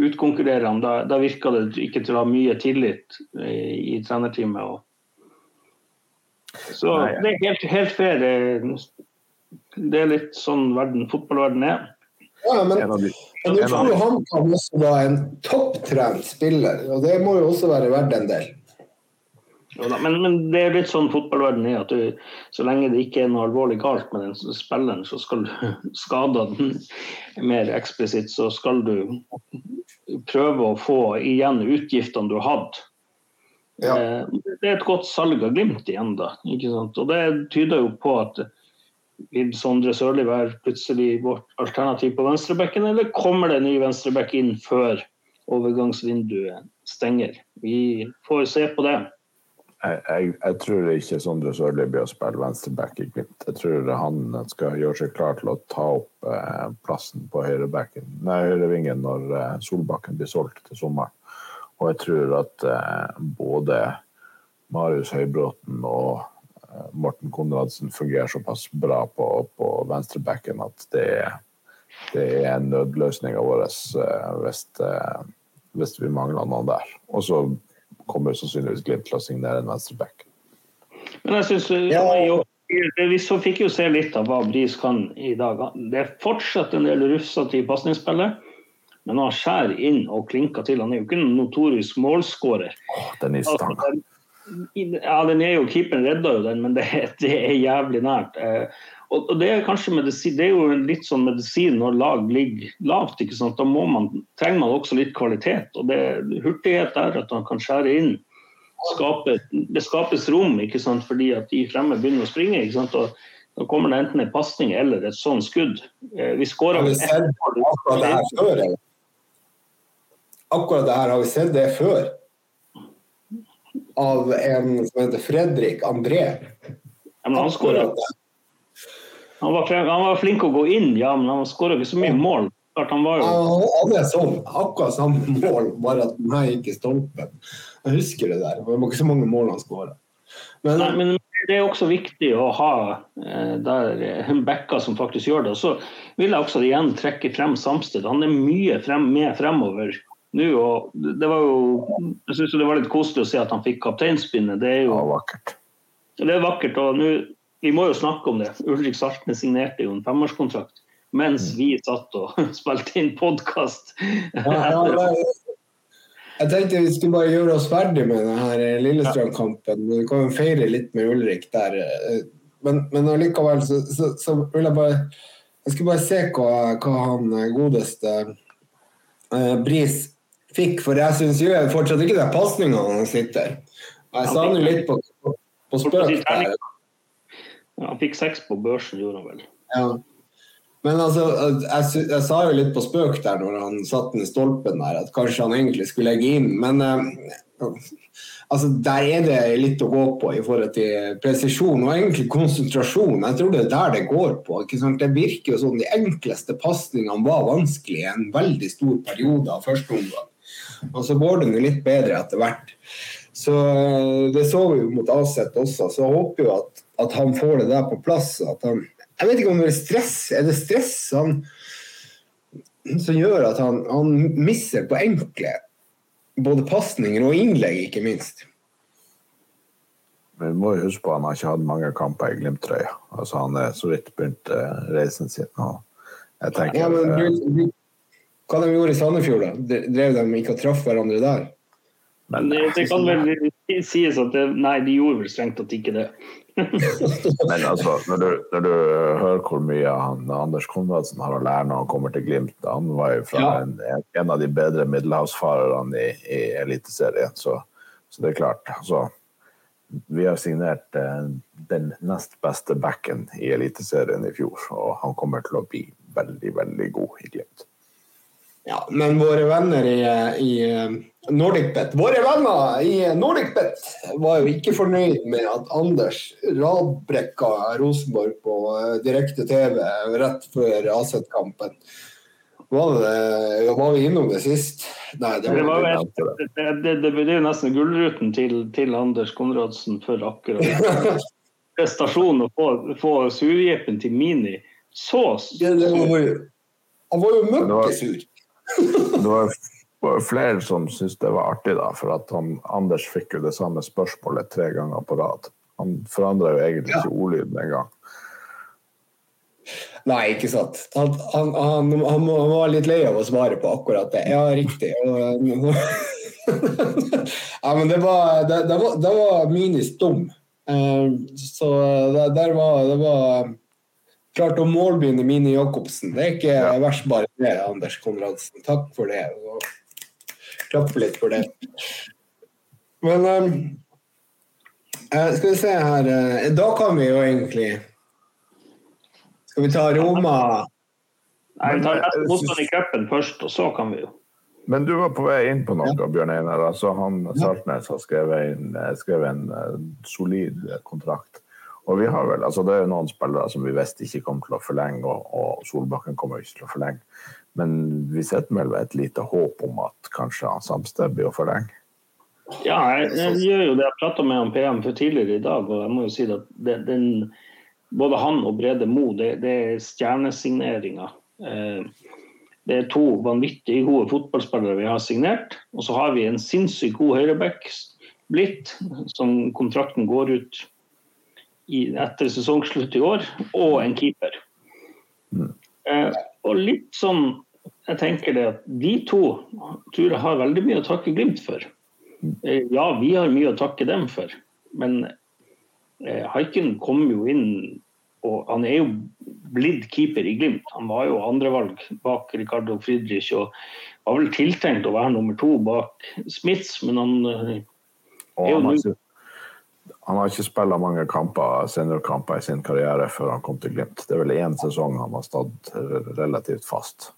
utkonkurrerer ham, da, da, virka det ikke til å ha mye tillit i, i trenerteamet. Og... Så Nei, ja. det er helt, helt fair. Det, det, er litt sånn verden, fotballverden er. Ja, men, men jeg tror han kan også var en topptrent spiller, og det må jo også være verdt en del. Men, men, det er litt sånn fotballverden er at du, så lenge det ikke er noe alvorlig galt med den spilleren, så skal du [LAUGHS] skade den mer eksplisitt, så skal du prøve å få igjen utgiftene du har hatt. Ja. Eh, det er et godt salg av Glimt igjen, da. ikke sant? Og det tyder jo på at vil Sondre Sørli være plutselig vårt alternativ på venstrebekken, eller kommer det en ny venstreback inn før overgangsvinduet stenger? Vi får se på det jeg, jeg, jeg, tror ikke Sondre Sørli blir å spille venstreback i Glimt. Jeg tror han skal gjøre seg klar til å ta opp eh, plassen på høyrevingen når eh, Solbakken blir solgt til sommeren. Og jeg tror at eh, både Marius Høybråten og eh, Morten Konradsen fungerer såpass bra på, på venstrebacken at det, det er nødløsninga vår eh, hvis, eh, hvis vi mangler noen der. Og så kommer sannsynligvis Glimt til å signere en venstreback. Men jeg synes, ja. Vi så fikk jo se litt av hva Bris kan i dag. Det er fortsatt en del rufsete i pasningsspillet, men han skjærer inn og klinker til. Han er jo ikke en notorisk målskårer. Oh, den, altså, ja, den er jo Keeperen redda jo den, men det, det er jævlig nært. Eh, og det er kanskje medisin, det er jo litt sånn medisin når lag ligger lavt. ikke sant? Da man, trenger man også litt kvalitet. og det Hurtighet der, at han kan skjære inn. Skape, det skapes rom ikke sant? fordi at de fremme begynner å springe. ikke sant? Og da kommer det enten en pasning eller et sånn skudd. Eh, vi skåra Akkurat det her har vi sett det før. Av en som heter Fredrik André. Ja, men han skåra han var, han var, flink å gå inn, ja, men han skåra ikke så mye mål. Han var jo... Han hadde sånn, akkurat samme mål, bare at den gikk i stolpen. Jeg husker det der. Det var ikke så mange mål han skåra. Men, men, det er også viktig å ha eh, der eh, backer som faktisk gjør det. Og så vil jeg også igjen trekke frem Samsted. Han er mye frem, med fremover nå. og det var jo, Jeg syns det var litt koselig å se at han fikk kapteinspinnet. Det er jo ja, vakkert. Det er vakkert. og nå vi må jo snakke om det. Ulrik Saltnes signerte jo en femårskontrakt mens vi satt og [LAUGHS] spilte inn podkast. Ja, ja, jeg tenkte vi skulle bare gjøre oss ferdig med denne Lillestrøm-kampen. Vi kan jo feire litt med Ulrik der. Men, men allikevel så, så, så, vil jeg bare Jeg skulle bare se hva, hva han godeste eh, Bris fikk, for jeg syns jo fortsatt ikke det er pasninga han sitter. Jeg sa nå litt på, på, på spøk. Ja, han fikk seks på børsen, gjorde han vel. Ja. Men altså, jeg, jeg, sa jo litt på spøk der når han satt den i stolpen der, at kanskje han egentlig skulle legge inn. Men eh, altså, der er det litt å gå på i forhold til presisjon og egentlig konsentrasjon. Jeg tror det er der det går på. Det virker jo sånn de enkleste pasningene var vanskelig i en veldig stor periode av første omgang. Og så går det litt bedre etter hvert. Så eh, Det så vi jo mot Aset også, så jeg håper jo at, at han får det der på plass. at han jeg vet ikke om det er stress. Er det stress han, som gjør at han, han misser på enkle både pasninger og innlegg, ikke minst? Vi må huske på at han har ikke hatt mange kamper i Glimt-trøya. Altså, han er så vidt begynt uh, reisen sin. Og jeg tenker, ja, men, du, du, hva de gjorde i Sandefjord, da? Drev de ikke og traff hverandre der? Men det, det kan vel sies at det, nei, de gjorde vel strengt tatt ikke det. [LAUGHS] Men altså, når du, når du, hører hvor mye han, Anders Konradsen har å lære når han kommer til Glimt Han var jo fra ja. en, en, av de bedre middelhavsfarerne i, i Eliteserien, så, så, det er klart. Altså, vi har signert eh, den nest beste backen i Eliteserien i fjor, og han kommer til å bli veldig, veldig god i Glimt. Ja, men våre venner i, i NordicBet Våre venner i NordicBet var jo ikke fornøyd med at Anders radbrekka Rosenborg på eh, direkte TV rett før Aset-kampen. Var, var, vi innom det sist? Nei, det, var det, var et, det, det, det, det er jo nesten gullruten til, til Anders Konradsen for akkurat [LAUGHS] prestasjonen å få, få surjeppen til Mini. Så, så. Han var jo møkkesur det var flere som syntes det var artig, da, for at han, Anders fikk jo det samme spørsmålet tre ganger på rad. Han forandra jo egentlig ikke ordlyden engang. Nei, ikke sant. Han, han, han, han, var litt lei av å svare på akkurat det. Ja, riktig. [LAUGHS] ja, men det var, det, det var, det var minis dum. Uh, så det, der var, det var klart å målbegynne Mini Jacobsen. Det er ikke ja. verst bare det, Anders Konradsen. Takk for det. Klapp litt for det. Men um, skal vi se her uh, Da kan vi jo egentlig Skal vi ta Roma Nei, vi tar motstand i cupen først, og så kan vi jo. Men du var på vei inn på noe, Bjørn Einar. Altså, han Saltnes har skrevet, inn, skrevet en solid kontrakt. Og vi har vel, altså Det er noen spillere som vi visste ikke kom til å forlenge, og, og Solbakken kommer ikke til å forlenge. Men vi setter vel et lite håp om at kanskje han Samsted blir å forlenge? Ja, jeg, jeg, gjør jo det. Jeg prata med han PM for tidligere i dag, og jeg må jo si at det, den, både han og Brede Mo, det, det er stjernesigneringer. Eh, det er to vanvittig gode fotballspillere vi har signert. Og så har vi en sinnssykt god høyreback blitt, som kontrakten går ut etter sesongslutt i år, og en keeper. Mm. Eh, og litt sånn Jeg tenker det at de to tror jeg har veldig mye å takke Glimt for. Eh, ja, vi har mye å takke dem for, men eh, Haiken kom jo inn og Han er jo blitt keeper i Glimt. Han var jo andrevalg bak Ricardo Friedrich og var vel tiltenkt å være nummer to bak Smiths, men han eh, er jo nå han har ikke spilt mange kamper, seniorkamper i sin karriere før han kom til Glimt. Det er vel én sesong han har stått relativt fast.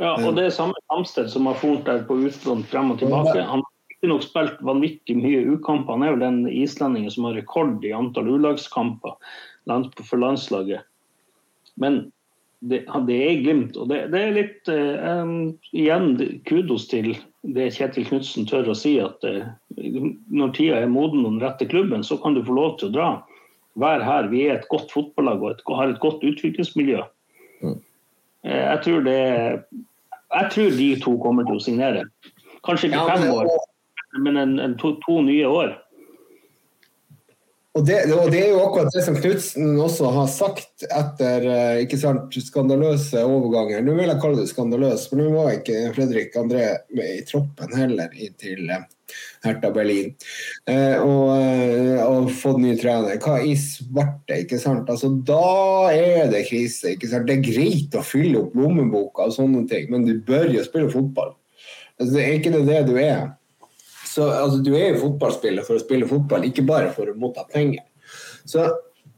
Ja, og det er samme Samsted som har fort der på utlån frem og tilbake. Han har ikke nok spilt vanvittig mye U-kamper. Han er vel den islendingen som har rekord i antall U-lagskamper for landslaget. Men det, det, er Glimt, og det, det er litt uh, Igjen kudos til det Kjetil Knutsen tør å si, at uh, når tida er moden og den rette klubben, så kan du få lov til å dra. Vær her. Vi er et godt fotballag og et, har et godt utviklingsmiljø. Mm. Uh, jeg tror det Jeg tror de to kommer til å signere. Kanskje ikke fem år, men en, en to, to nye år. Og det, og det, er jo akkurat det som Knutsen også har sagt etter eh, ikke sant, skandaløse overganger. Nå vil jeg kalle det skandaløs, for nå var ikke Fredrik André med i troppen heller til eh, Hertha Berlin. Eh, og, og, fått ny trener. Hva i svarte, ikke sant. Altså, da er det krise. ikke sant? Det er greit å fylle opp lommeboka og sånne ting, men du bør jo spille fotball. Altså, det er ikke det du er. Så altså, du er jo fotballspiller for å spille fotball, ikke bare for å motta penger. Så,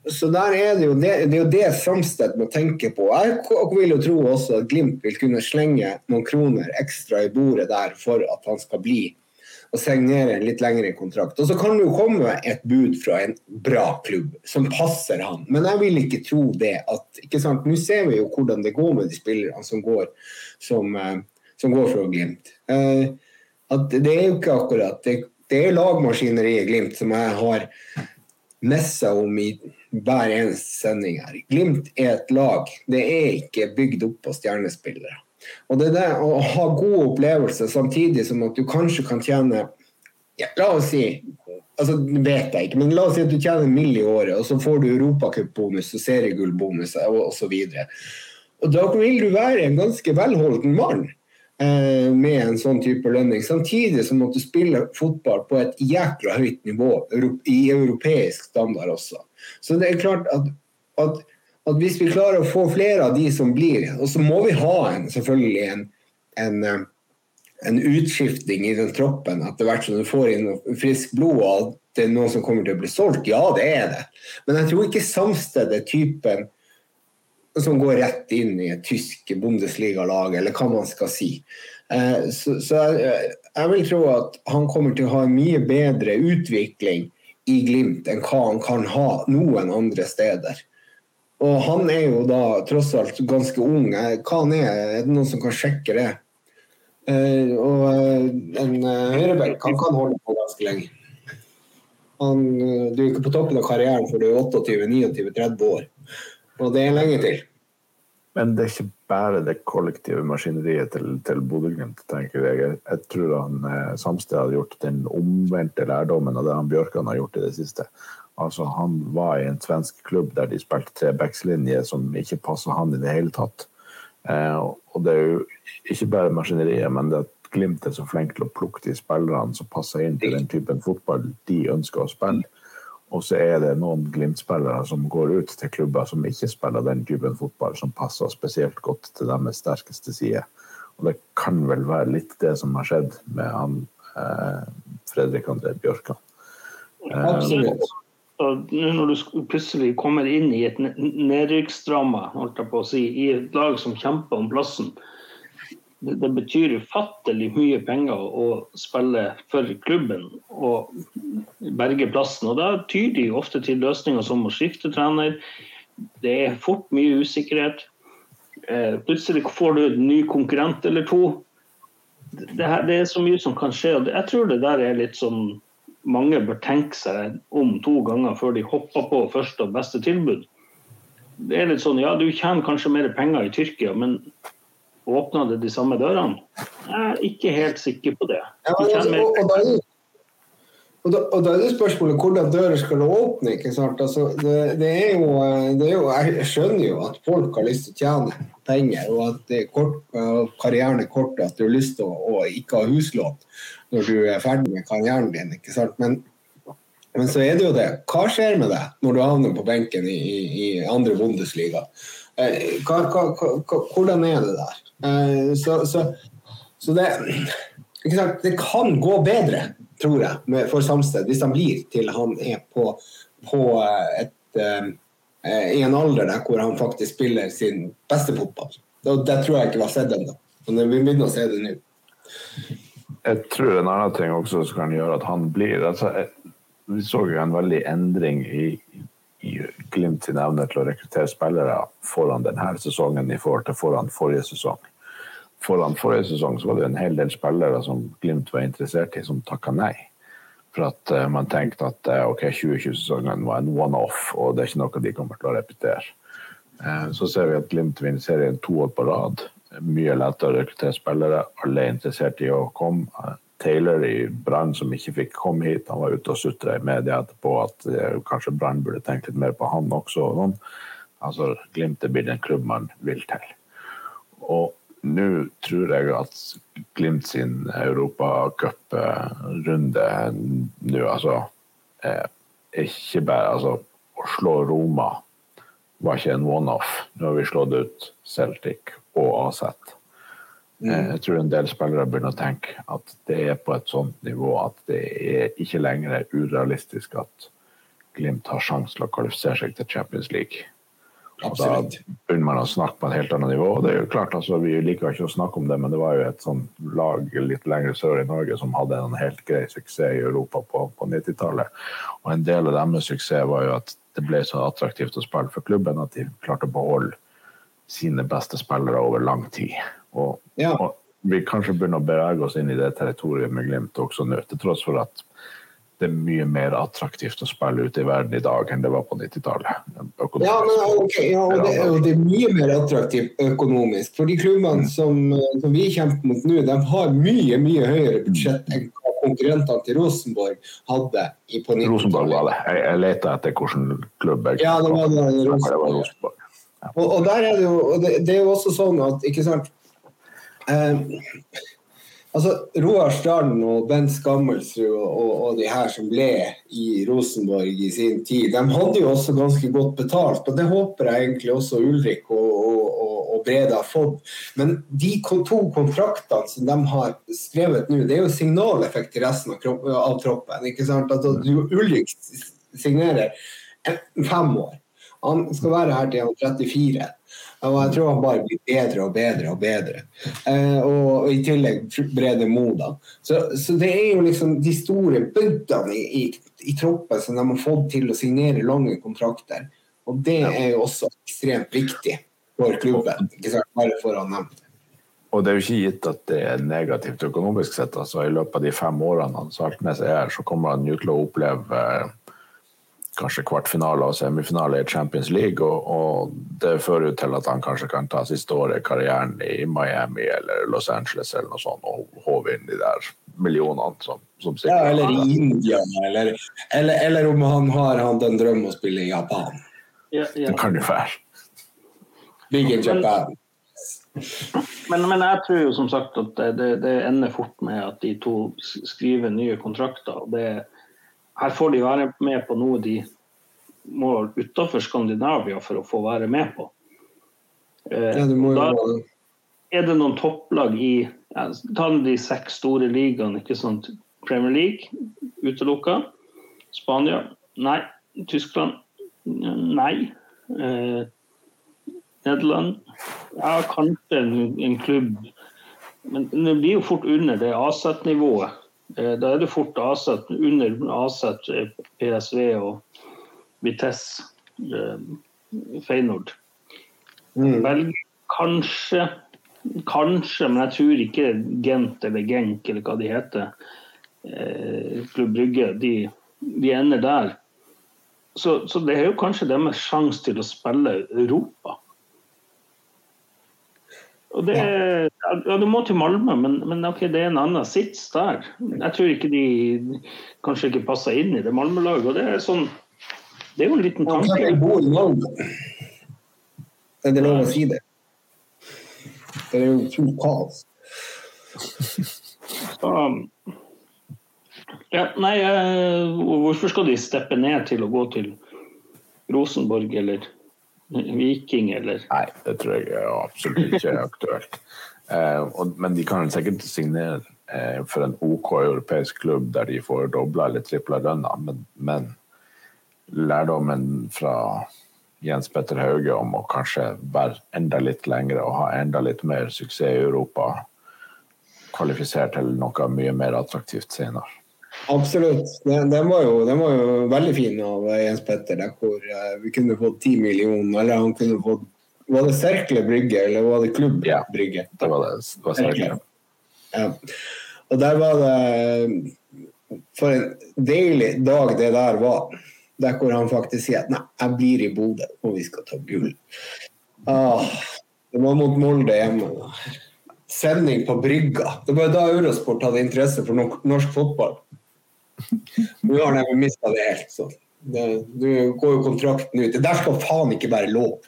så der er det, jo det, det er jo det Samstedt må tenke på. Jeg vil jo tro også at Glimt vil kunne slenge noen kroner ekstra i bordet der for at han skal bli og signere en litt lengre kontrakt. Og så kan det jo komme et bud fra en bra klubb som passer han. Men jeg vil ikke tro det at ikke sant? Nå ser vi jo hvordan det går med de spillerne som går, som, eh, som går fra Glimt. Eh, at det er jo ikke akkurat Det, det er lagmaskineriet i Glimt som jeg har messa om i hver eneste sending her. Glimt er et lag. Det er ikke bygd opp på stjernespillere. Og det der å ha gode opplevelser samtidig som at du kanskje kan tjene ja, La oss si altså vet jeg ikke, men La oss si at du tjener en mill. i året, og så får du europacupbonus og seriegullbonus osv. Da vil du være en ganske velholden mann. Eh, med en sånn type lønning. Samtidig som at du spiller fotball på et jækla høyt nivå i europeisk standard også. Så det er klart at, at, at hvis vi klarer å få flere av de som blir, og så må vi ha en, selvfølgelig en, en, eh, en utskifting i den troppen etter hvert som du får inn frisk blod og det er noen som kommer til å bli solgt. Ja, det er det. Men jeg tror ikke samstedet, typen som går rett inn i et tysk Bundesliga-lag, eller hva man skal si. Eh, så, så jeg, jeg, vil tro at han kommer til å ha en mye bedre utvikling i Glimt enn hva han kan ha noen andre steder. Og han er jo da tross alt ganske ung. Eh, hva han er, er det noen som kan sjekke det? Uh, og en høyreback han kan holde på ganske lenge. Han, du er ikke på toppen av karrieren for du er 28-29-30 år. Og det er lenge til. Men det er ikke bare det kollektive maskineriet til, til Bodø-Glimt, tenker jeg. Jeg tror han eh, Samsted har gjort den omvendte lærdommen av det han Bjørkan har gjort i det siste. Altså, Han var i en svensk klubb der de spilte tre backslinjer som ikke passa han i det hele tatt. Eh, og det er jo ikke bare maskineriet, men det at Glimt er så flink til å plukke de spillerne som passer inn til den typen fotball de ønsker å spille. Og så er det noen Glimt-spillere som går ut til klubber som ikke spiller den typen fotball, som passer spesielt godt til deres sterkeste side. Og det kan vel være litt det som har skjedd med han eh, Fredrik André Bjørkan. Eh, Absolutt. Og når du plutselig kommer inn i et nedrykksdrama, holdt jeg på å si, i et lag som kjemper om plassen, det betyr ufattelig mye penger å spille for klubben og berge plassen. Og Da tyr de ofte til løsninger som å skifte trener. Det er fort mye usikkerhet. Eh, plutselig får du en ny konkurrent eller to. Det, her, det, er så mye som kan skje. og Jeg tror det der er litt sånn mange bør tenke seg om to ganger før de hopper på første og beste tilbud. Det er litt sånn, ja, Du tjener kanskje mer penger i Tyrkia, men Åpna det de samme dørene? Jeg er ikke helt sikker på det. Ja, altså, og, og, da og, da, og, da, er det spørsmålet hvordan dører skal du åpne. ikke sant? Altså, det, det, er jo, det, er jo, Jeg skjønner jo at folk har lyst til å tjene penger, og at det er kort, karrieren er kort, at du har lyst til å, å ikke ha huslån når du er ferdig med karrieren din. ikke sant? Men, men så er det jo det. Hva skjer med deg når du havner på benken i, i, i andre Bundesliga? Eh, hva, hva, hva, hvordan er det der? Eh, så, så, så det, det kan gå bedre, tror jeg, for Samsted hvis han blir til han er på, på eh, et, uh, i en alder der hvor han faktisk spiller sin beste fotball. Det, det tror jeg ikke var sett ennå, men vi begynner å se det nå. Jeg tror en annen ting også som kan gjøre at han blir altså, Vi så jo en veldig endring i Glimt sin evne til å rekruttere spillere foran denne sesongen i forhold til foran forrige sesong. Foran forrige sesong så var det en hel del spillere som Glimt var interessert i, som takka nei. For at uh, man tenkte at uh, ok, 2020-sesongen var en one-off, og det er ikke noe de kommer til å repetere. Uh, så ser vi at Glimt vinner serien to år på rad. Mye lettere å rekruttere spillere. Alle er interessert i å komme. Taylor i Brann som ikke fikk komme hit. Han var ute og sutra i media etterpå at eh, kanskje Brann burde tenkt litt mer på han også. Og noen. Altså, Glimt er blitt en klubb man vil til. Og nå tror jeg at Glimt sin europacuprunde nå, altså eh, ikke bare altså, Å slå Roma var ikke en one-off. Nå har vi slått ut Celtic og Aset. Mm. Eh, jeg tror en del spillere begynner å tenke at det er på et sånt nivå at det er ikke lenger urealistisk at Glimt har sjanse til å kvalifisere seg til Champions League. Og da begynner man å snakke på et helt annet nivå. og det er jo klart, altså, Vi liker ikke å snakke om det, men det var jo et sånt lag litt lenger sør i Norge som hadde en helt grei suksess i Europa på, på 90-tallet. Og en del av deres suksess var jo at det ble så attraktivt å spille for klubben at de klarte å beholde sine beste spillere over lang tid. Og, ja. og vi kanskje begynner å bevege oss inn i det territoriet med Glimt også nå, til tross for at det er mye mer attraktivt å spille ute i verden i dag enn det var på 90-tallet. Ja, okay, ja, og, det, og det er mye mer attraktivt økonomisk. For de klubbene mm. som, som, vi kjemper mot nå, de har mye mye høyere budsjett enn hva konkurrentene til Rosenborg hadde på 90-tallet. Rosenborg var det. Jeg, jeg lette etter hvilken klubb jeg Ja, det var, det. Rosenborg. Ja. Og, og, der er det jo det, det, er jo også sånn at ikke sant eh, Altså, Roar Strand og Bent Skammelsrud og, og, og, de her som ble i Rosenborg i sin tid, de hadde jo også ganske godt betalt. Og det håper jeg egentlig også Ulrik og, og Brede har fått. Men de to kontraktene som de har skrevet nå, det er jo signaleffekt til resten av, av troppen. ikke sant? Altså, Ulrik signerer fem år. Han skal være her til han er 34. Og jeg tror han bare blir bedre og bedre og bedre. Eh, og, og, i tillegg Brede Moda. Så, så, det er jo liksom de store bøddene i, i, i, troppen som de har fått til å signere lange kontrakter. Og det er jo også ekstremt viktig for klubben. ikke sant, bare for å nevne det. Og det er jo ikke gitt at det er negativt økonomisk sett. altså I løpet av de fem årene han sagt med seg her, så kommer han jo til å oppleve eh, kanskje kvartfinale og semifinale i Champions League. Og, og, det fører jo til at han kanskje kan ta siste året i karrieren i Miami eller Los Angeles eller noe sånt og håve inn de der millionene som, som Ja, eller i India, eller, eller, eller, om han har han en drøm å spille i Japan. Ja, ja. Det kan jo være. Big in Japan. Men, men, jeg tror jo som sagt at det, det, ender fort med at de to skriver nye kontrakter. og det er her får de være med på noe de må utenfor Skandinavia for å få være med på. Eh, ja, da er det noen topplag i ja, Ta de seks store ligaene. ikke sant? Premier League utelukka. Spania? Nei. Tyskland? Nei. Eh, Nederland? Ja, kanskje en, en klubb. Men det blir jo fort under det AZ-nivået da er det fort Aset, under Aset, eh, PSV og Vitesse, eh, Feinord. Mm. Kanskje, kanskje, men jeg tror ikke Gent eller Genk eller hva de heter, Klubb Brygge, de, de ender der. Så, så, det er jo kanskje deres sjanse til å spille Europa. Og det, ja, Du må til Malmö, men, men okay, det er en annen sits der. Jeg tror ikke de kanskje ikke passer inn i det Malmö-laget. og Det er sånn, det er jo en liten tanke. Jeg bor i Malmö. Er det lov å si det? Det er jo fullt kaos. [LAUGHS] Så, ja, nei, eh, hvorfor skal de steppe ned til å gå til Rosenborg eller Viking, eller? Nei, det tror jeg absolutt ikke er aktuelt. [LAUGHS] Eh, men de kan sikkert signere eh, for en OK europeisk klubb der de får dobla eller tripla lønna, men, men, lærdommen fra Jens Petter Hauge om å kanskje være enda litt lengre og ha enda litt mer suksess i Europa, kvalifisert til noe mye mer attraktivt senere. Absolutt. Den, den, var jo, den, var jo, veldig fin av Jens Petter, der hvor uh, vi kunne fått ti millioner. Eller han kunne fått Var det Serkle Brygge, eller var det Klubb ja, det var det. det var Serkle. Ja. Og der var det For en deilig dag det der var. Der hvor han faktisk sier at nei, jeg blir i Bodø, og vi skal ta gull. Ah, det var mot Molde hjemme. sending på Brygga. Det var da Eurosport hadde interesse for norsk fotball. [LAUGHS] Nå har de mista det helt. så Du går jo kontrakten ut. Det der skal faen ikke være lov.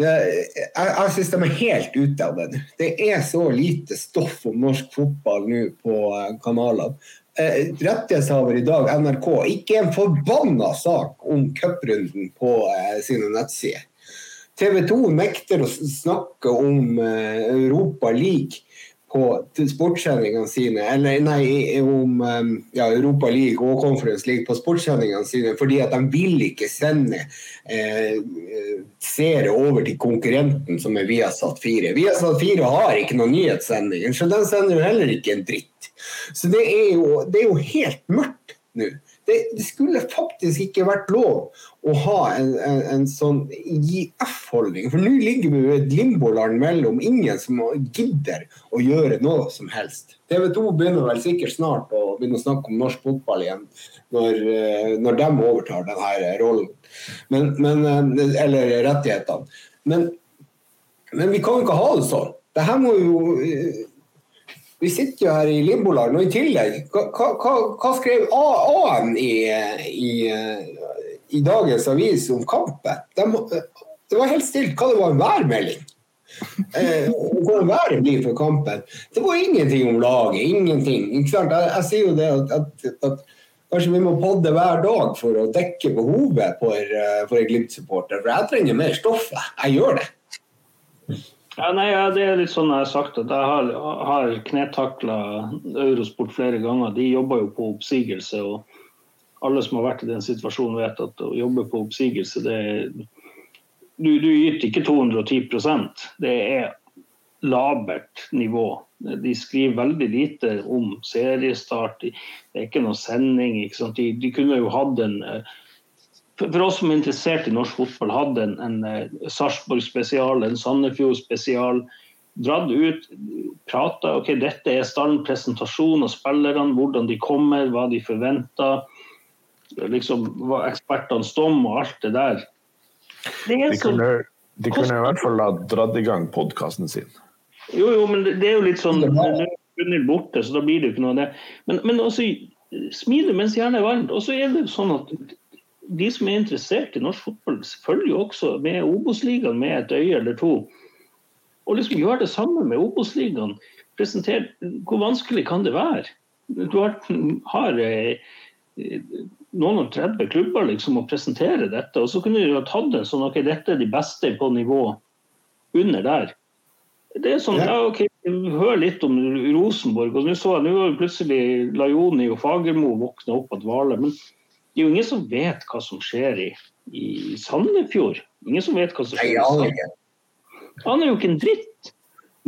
Det, jeg jeg syns de er helt ute av det. Det er så lite stoff om norsk fotball nå på eh, kanalene. Eh, rettighetshaver i dag, NRK, ikke en forbanna sak om cuprunden på eh, sine nettsider. TV 2 nekter å snakke om eh, Europa League på sportssendingene sine, eller nei, om eh, ja, Europa League og Conference League på sportssendingene sine, fordi at de vil ikke sende eh, seere over til konkurrenten som er Viasat 4. Viasat 4 har ikke noen nyhetssendinger, så den sender jo heller ikke en dritt. Så det er jo, det er jo helt mørkt nå. Det, det, skulle faktisk ikke vært lov å ha en, en, en sånn IF-holdning. For nå ligger vi i et limboland mellom ingen som gidder å gjøre noe som helst. TV 2 begynner vel sikkert snart å begynne å snakke om norsk fotball igjen, når, eh, når de overtar denne rollen. Men, men, eh, eller rettighetene. Men, men vi kan jo ikke ha det sånn. Det her må jo eh, vi sitter jo her i limboland, og i tillegg Hva, hva, hva skrev A-en i, i, i, dagens avis om kampen? De, det var helt stilt hva det var en værmelding. Eh, hvordan været blir for kampen. Det var ingenting om laget. Ingenting. Jeg, jeg, sier jo det at, at, at, kanskje vi må podde hver dag for å dekke behovet for, eh, for en Glimt-supporter. For jeg trenger mer stoff. Jeg gjør det. Ja, nei, ja, Det er litt sånn jeg har sagt at jeg har, har knetakla Eurosport flere ganger. De jobber jo på oppsigelse. og Alle som har vært i den situasjonen, vet at å jobbe på oppsigelse, det er Du, du yter ikke 210% Det er labert nivå. De skriver veldig lite om seriestart. Det er ikke noe sending. Ikke de, de, kunne jo hatt en for oss som er interessert i norsk fotball, hadde en, en uh, Sarpsborg spesial, en Sandefjord spesial. Dratt ut, prata ok, dette er stallen, presentasjon av spillerne, hvordan de kommer, hva de forventer. Liksom, hva ekspertenes dom og alt det der. Det de, kunne, de kunne i hvert fall ha dratt i gang podkasten sin. Jo, jo, men det, det, er jo litt sånn Gunhild borte, så da blir det jo ikke noe av det. Men, men også smil mens hjernen er varmt. Og så er det sånn at de som er interessert i norsk fotball, følger jo også med Obos-ligaen med et øye eller to. Og liksom gjør det samme med Obos-ligaen. Hvor vanskelig kan det være? Du har, har eh, noen og 30 klubber liksom å presentere dette, og så kunne du ha tatt en sånn ok, dette er de beste på nivå under der. Det er sånn, ja ok, Hør litt om Rosenborg. og Nå så jeg, nå plutselig Lajoni og Fagermo våkne opp av dvale. men det er jo ingen som vet hva som skjer i, i Sandefjord. Ingen som vet hva som skjer i Sandefjord. Han er jo ikke en dritt.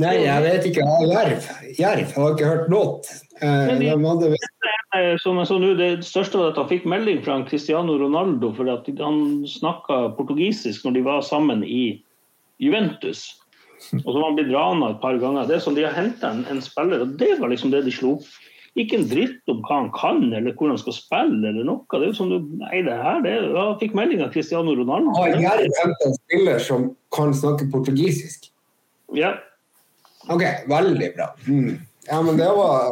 Nei, jeg vet ikke. Jerv. Jerv. Jeg har ikke hørt noe. Eh, de, det, som jeg så nå, det største var at han fikk melding fra Cristiano Ronaldo for at han snakka portugisisk når de var sammen i Juventus. Og så var han blitt rana et par ganger. Det er sånn De har henta en, en, spiller, og det var liksom det de slo ikke en dritt om hva han kan eller hvor han skal spille eller noe. Det er jo som du, nei, det her, det, Jeg fikk melding av Cristiano Ronaldo. Har Jerv hentet en spiller som kan snakke portugisisk? Ja. OK, veldig bra. Mm. Ja, men det var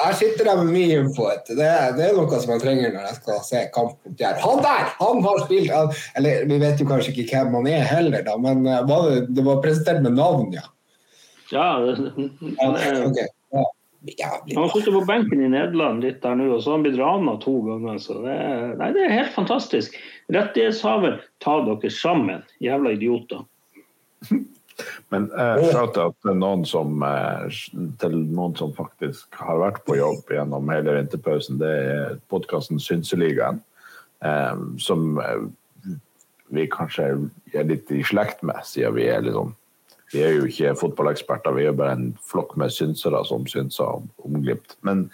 der sitter jeg med mye info. Det, det, er noe som jeg trenger når jeg skal se kamp mot Jerv. Han der! Han har spilt Eller vi vet jo kanskje ikke hvem han er heller, da, men eh, var det, det, var presentert med navn, ja. Ja, det, det, okay. Jævlig. Han sitter på benken i Nederland litt der nå, og så har han blitt rana to ganger. Så det, nei, det er helt fantastisk. Rettighetshaver, ta dere sammen, jævla idioter. [LAUGHS] Men eh, shout out til noen, som, eh, til noen som faktisk har vært på jobb gjennom hele vinterpausen. Det er podkasten Synseligaen, eh, som eh, vi kanskje er litt i slekt med, siden vi er sånn vi er jo ikke fotballeksperter, vi er bare en flokk med synsere som synser om, om Glimt. Men,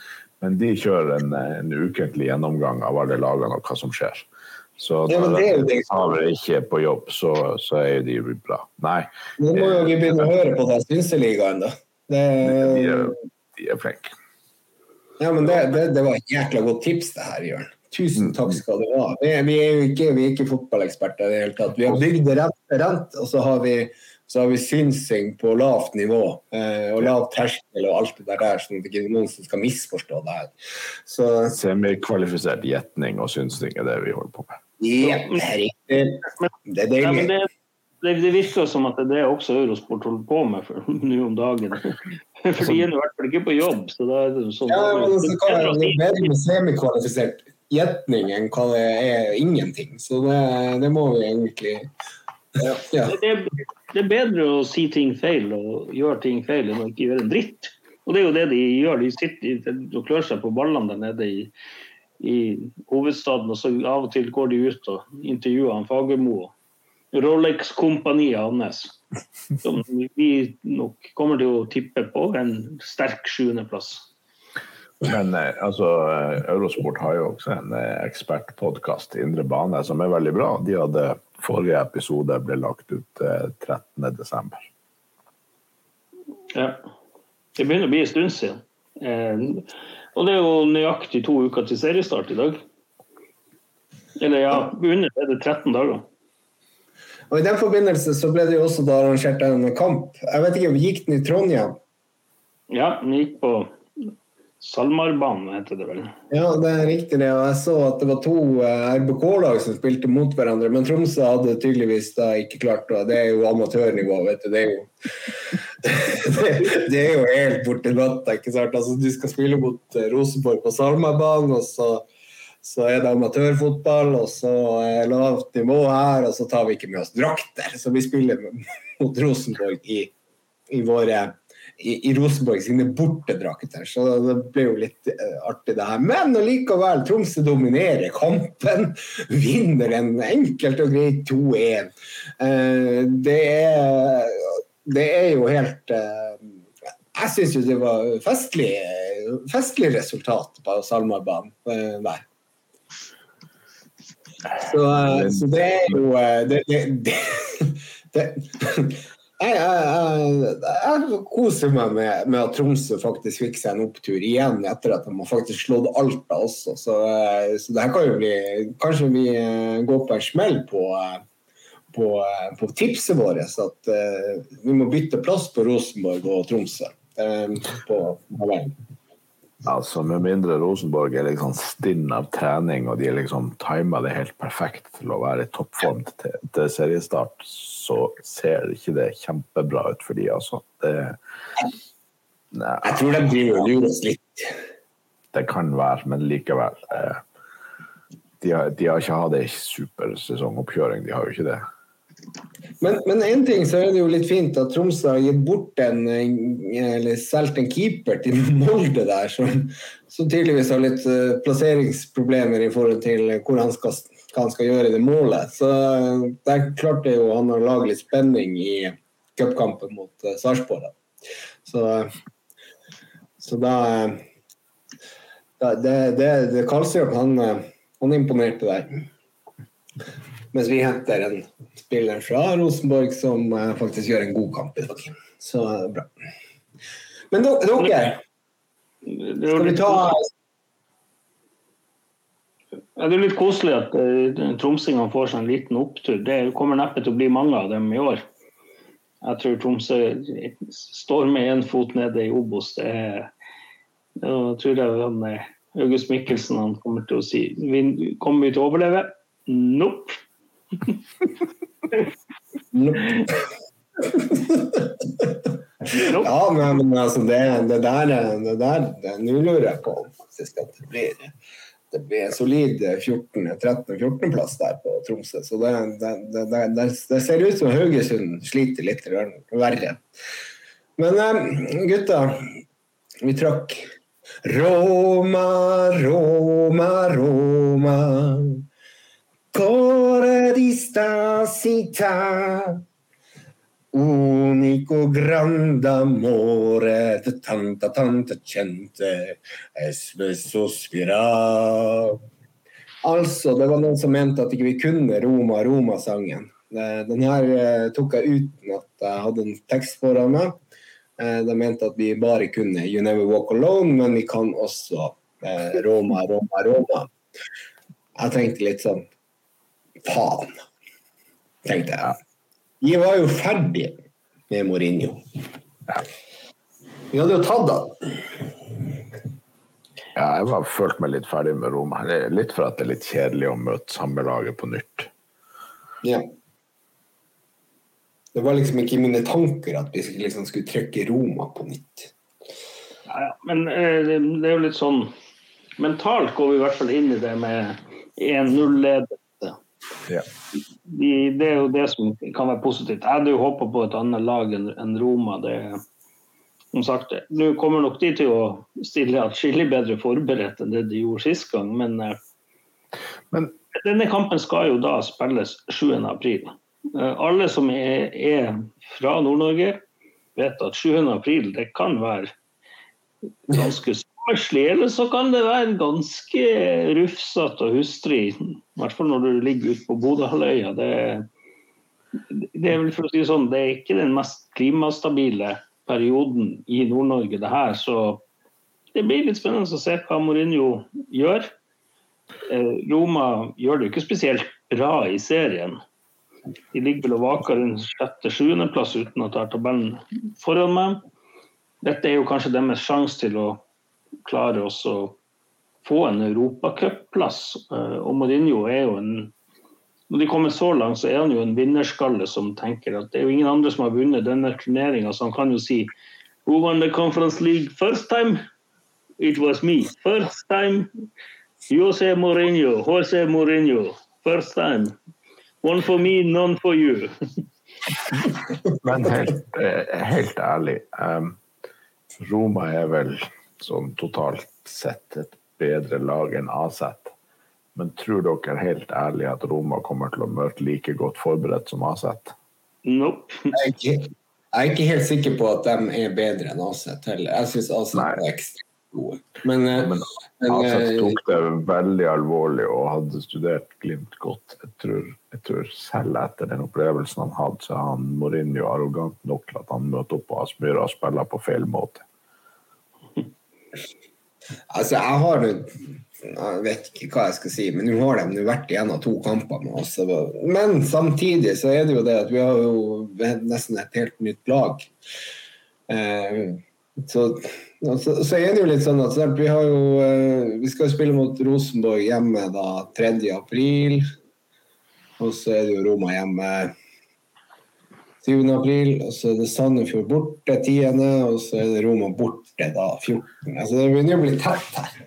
men, de kjører en, en, ukentlig gjennomgang av alle lagene og hva som skjer. Så ja, når de er ikke på jobb, så, så er de bra. Nei. Nå må jo vi begynne å høre på den synseligaen, da. Det... De, er, de er flinke. Ja, men det, det, det, var et jækla godt tips, det her, Jørn. Tusen takk skal du ha. Vi, vi er jo ikke, vi er ikke fotballeksperter i det hele tatt. Vi har bygd det rent, rent, og så har vi så har vi synsing på lavt nivå eh, og lav terskel og alt det der, sånn at det ikke er noen som skal misforstå det her. Så Semikvalifisert gjetning og synsing er det vi holder på med. ja, det er riktig. Det er Ja, deilig. det, det, det virker som at det er det også Eurosport holder på med for, [LAUGHS] nå om dagen. For de er i hvert fall ikke på jobb. Så da er det sånn Ja, men så kan det være bedre med semikvalifisert gjetning enn hva det er ingenting. Så det, det må vi egentlig ja. ja. det, det er bedre å si ting feil og gjøre ting feil enn å ikke gjøre en dritt. Og det er jo det de gjør. De sitter og klør seg på ballene der nede i, i hovedstaden, og så av og til går de ut og intervjuer han Fagermo og Rolex-kompaniet hans. Som vi nok kommer til å tippe på en sterk sjuendeplass. Men eh, altså, eh, Eurosport har jo også en eh, ekspertpodkast, Indre bane, som er veldig bra. De hadde Forrige episode ble lagt ut eh, 13.12. Ja. Det begynner å bli en stund siden. Eh, og det er jo nøyaktig to uker til seriestart i dag. Eller ja, under er det 13 dager. Og I den forbindelse så ble det jo også da arrangert en kamp. Jeg vet ikke, Gikk den i Trondheim? Ja, den gikk på Salmarbanen, heter det vel. Ja, det er riktig det. Og jeg så at det var to eh, RBK-lag som spilte mot hverandre. Men Tromsø hadde tydeligvis da ikke klart det. Det er jo amatørnivå, vet du. Det er jo, [LAUGHS] det, det er jo helt borti natta, ikke sant. Altså, du skal spille mot eh, Rosenborg på Salmabanen, og så, så er det amatørfotball, og så er lavt nivå her, og så tar vi ikke med oss drakter. Så vi spiller mot Rosenborg i, i våre i, i Rosenborg sine bortedrakter. Så det ble jo litt eh, artig, det her. Men allikevel, Tromsø dominerer kampen. [LAUGHS] Vinner en enkelt og greit 2-1. Uh, det, er, det er jo helt uh, Jeg syns jo det var festlig, festlig resultat på Salmarbanen eh, der. Så, eh, så det er jo eh, det, det, det, [LAUGHS] det jeg, jeg, jeg koser meg med, med, at Tromsø faktisk fikk seg en opptur igjen etter at de har faktisk slått Alta også. Så, så det her kan jo bli Kanskje vi går på en smell på, på, på tipset vårt. At uh, vi må bytte plass på Rosenborg og Tromsø. Um, på tabellen. Altså, Med mindre Rosenborg er liksom stinn av trening og de liksom timer det helt perfekt til å være i toppform til, til seriestart, så ser ikke det kjempebra ut for de, altså. Det, nei, jeg tror de driver og litt. Det kan være, men likevel. Eh, de, har, de har ikke hatt ei supersesongoppkjøring, de har jo ikke det. Men, én ting så er det jo litt fint at Tromsø har gitt bort en eller solgt en keeper til Molde der, som, som tydeligvis har litt uh, plasseringsproblemer i forhold til hvor han skal, hva han skal gjøre i det målet. Så uh, der klarte jo han å lage litt spenning i cupkampen mot uh, Sarpsborg. Så, så da, da Det, det, det Karlstrøm, han, han imponerte der. Mens vi henter en spiller fra Rosenborg som uh, faktisk gjør en god kamp i dag. Så uh, bra. Men dere, skal vi ta Det er litt koselig at uh, tromsingene får seg en liten opptur. Det kommer neppe til å bli mange av dem i år. Jeg tror Tromsø står med én fot nede i Obos. Det er, jeg tror jeg han, August Mikkelsen han kommer til å si Kommer vi til å overleve? Nope. Ja, men altså det, det der, det Nå lurer jeg på om faktisk at det blir, det blir en solid 13.-14.-plass der på Tromsø. Så det, det, det, ser ut som Haugesund sliter litt verre. Men gutta, vi trakk Roma, Roma, Roma. Core di sta unico grande amore, tanta tanta gente, e spesso spira. Altså, det var noen som mente at ikke vi kunne Roma Roma-sangen. Den her tok jeg uten at jeg hadde en tekst foran meg. De mente at vi bare kunne You Never Walk Alone, men vi kan også Roma, Roma, Roma. Jeg tenkte litt sånn Faen, tenkte jeg. Vi var jo ferdige. med Mourinho. Vi hadde jo tatt han. Ja, jeg har følt meg litt ferdig med Roma. Litt for at det er litt kjedelig å møte samme laget på nytt. Ja. Det var liksom ikke i mine tanker at vi skulle, liksom skulle trykke Roma på nytt. Ja, ja. Men eh, det er jo litt sånn Mentalt går vi i hvert fall inn i det med 1-0-ledelse. Ja. De- Det er jo det som kan være positivt. Jeg hadde jo håpa på et annet lag enn Roma. Det som sagt, Nå kommer nok de til å stille atskillig bedre forberedt enn det de gjorde sist gang, men eh, Men denne kampen skal jo da spilles 7. april. Eh, Alle som er, er fra Nord-Norge, vet at 7. april det kan være ganske eller så kan det være ganske rufsete hustrig. I hvert fall når du ligger ute på Bodøhalvøya. Det, det er vel for å si sånn, det er ikke den mest klimastabile perioden i Nord-Norge, det her. Så det blir litt spennende å se hva Mourinho gjør. Eh, Roma gjør det jo ikke spesielt bra i serien. De ligger vel og vaker en sjette-sjuendeplass uten at jeg har tabellen foran meg. Dette er jo kanskje deres sjanse til å klare også å få en europacupplass. Eh, Og Mourinho er jo en Når de kommer så langt, så er han jo en vinnerskalle som tenker at det er jo ingen andre som har vunnet denne turneringa, så han kan jo si Who won the Conference League first time? It was me. First time Jose Mourinho, Jose Mourinho. First time. One for me, none for you. [LAUGHS] Men helt, eh, helt ærlig, um, Roma er vel sånn totalt sett et bedre lag enn AZ. Men tror dere helt ærlig at Roma kommer til å møte like godt forberedt som AZ? Nope. Jeg er ikke, jeg er ikke helt sikker på at de er bedre enn AZ heller. Jeg syns AZ Nei. er ekstremt gode. Men, eh, Men men, AZ eh, tok det veldig alvorlig og hadde studert Glimt godt. Jeg tror, jeg tror selv etter den opplevelsen han hadde, så er han Mourinho arrogant nok til at han møter opp på Aspmyra og spiller på feil måte. Altså, jeg har Jeg vet ikke hva jeg skal si, men nå har de vært igjennom to kamper med oss. Men samtidig så er det jo det at vi har jo nesten et helt nytt lag. Eh, så, så, så er det jo litt sånn at vi har jo eh, Vi skal spille mot Rosenborg hjemme da 3. april. Og så er det jo Roma hjemme 7. april, og så er det Sandefjord borte 10., og så er det Roma borte da 14. Altså det begynner å bli tett her.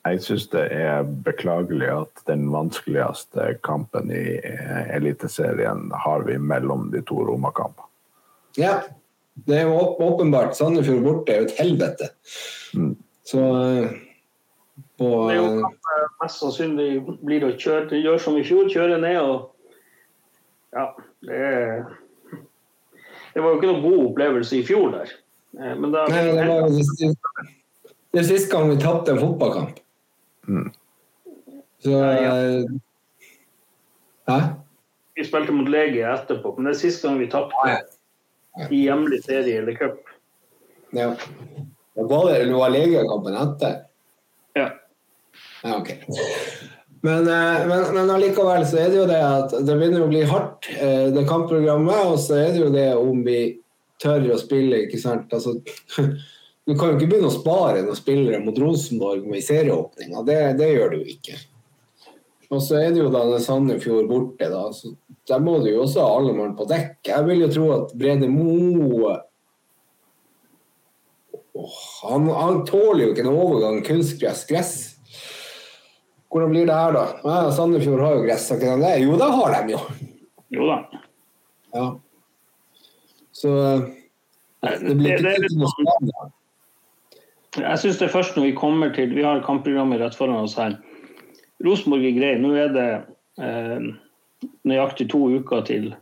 Jeg syns det er beklagelig at den vanskeligste kampen i eh, Eliteserien har vi mellom de to Roma-kampene. Ja, det er jo åpenbart. Sandefjord borte er jo et helvete. Mm. Så eh, på Det er jo kanskje mest sannsynlig blir det å kjøre, gjøre som i fjor, kjøre ned og Ja, det Det var jo ikke noen god opplevelse i fjor der. Eh, Men da, Nei, det var jo det siste- det er siste gang vi tapte en fotballkamp. Mm. Så eh, Hæ? vi spilte mot Legia etterpå, men det er siste gang vi tapte Ja. i hjemlig serie eller cup. Ja. Det Var det noe var Legia-kampen etter? Ja. Ja, ok. Men, eh, men, men allikevel så er det jo det at det begynner å bli hardt, det kampprogrammet. Og så er det jo det om vi tør å spille, ikke sant. Altså, [LAUGHS] du kan jo ikke begynne å spare noen spillere mot Rosenborg i serieåpninga. Det, det gjør du jo ikke. Og så er det jo da Sandefjord borte, da. Så der må du jo også ha alle mann på dekk. Jeg vil jo tro at Brede Moe oh, han, han tåler jo ikke en overgang kunstgress, gress. Hvordan blir det her, da? Ja, Sandefjord har jo gress, har ikke de det? Jo, det har de jo. Jo da. Ja. Så eh, det blir Det- det ikke litt noe sånn- Jeg syns det er først når vi kommer til Vi har kampprogrammet rett foran oss her. Rosenborg er grei. Nå er det eh, nøyaktig to uker til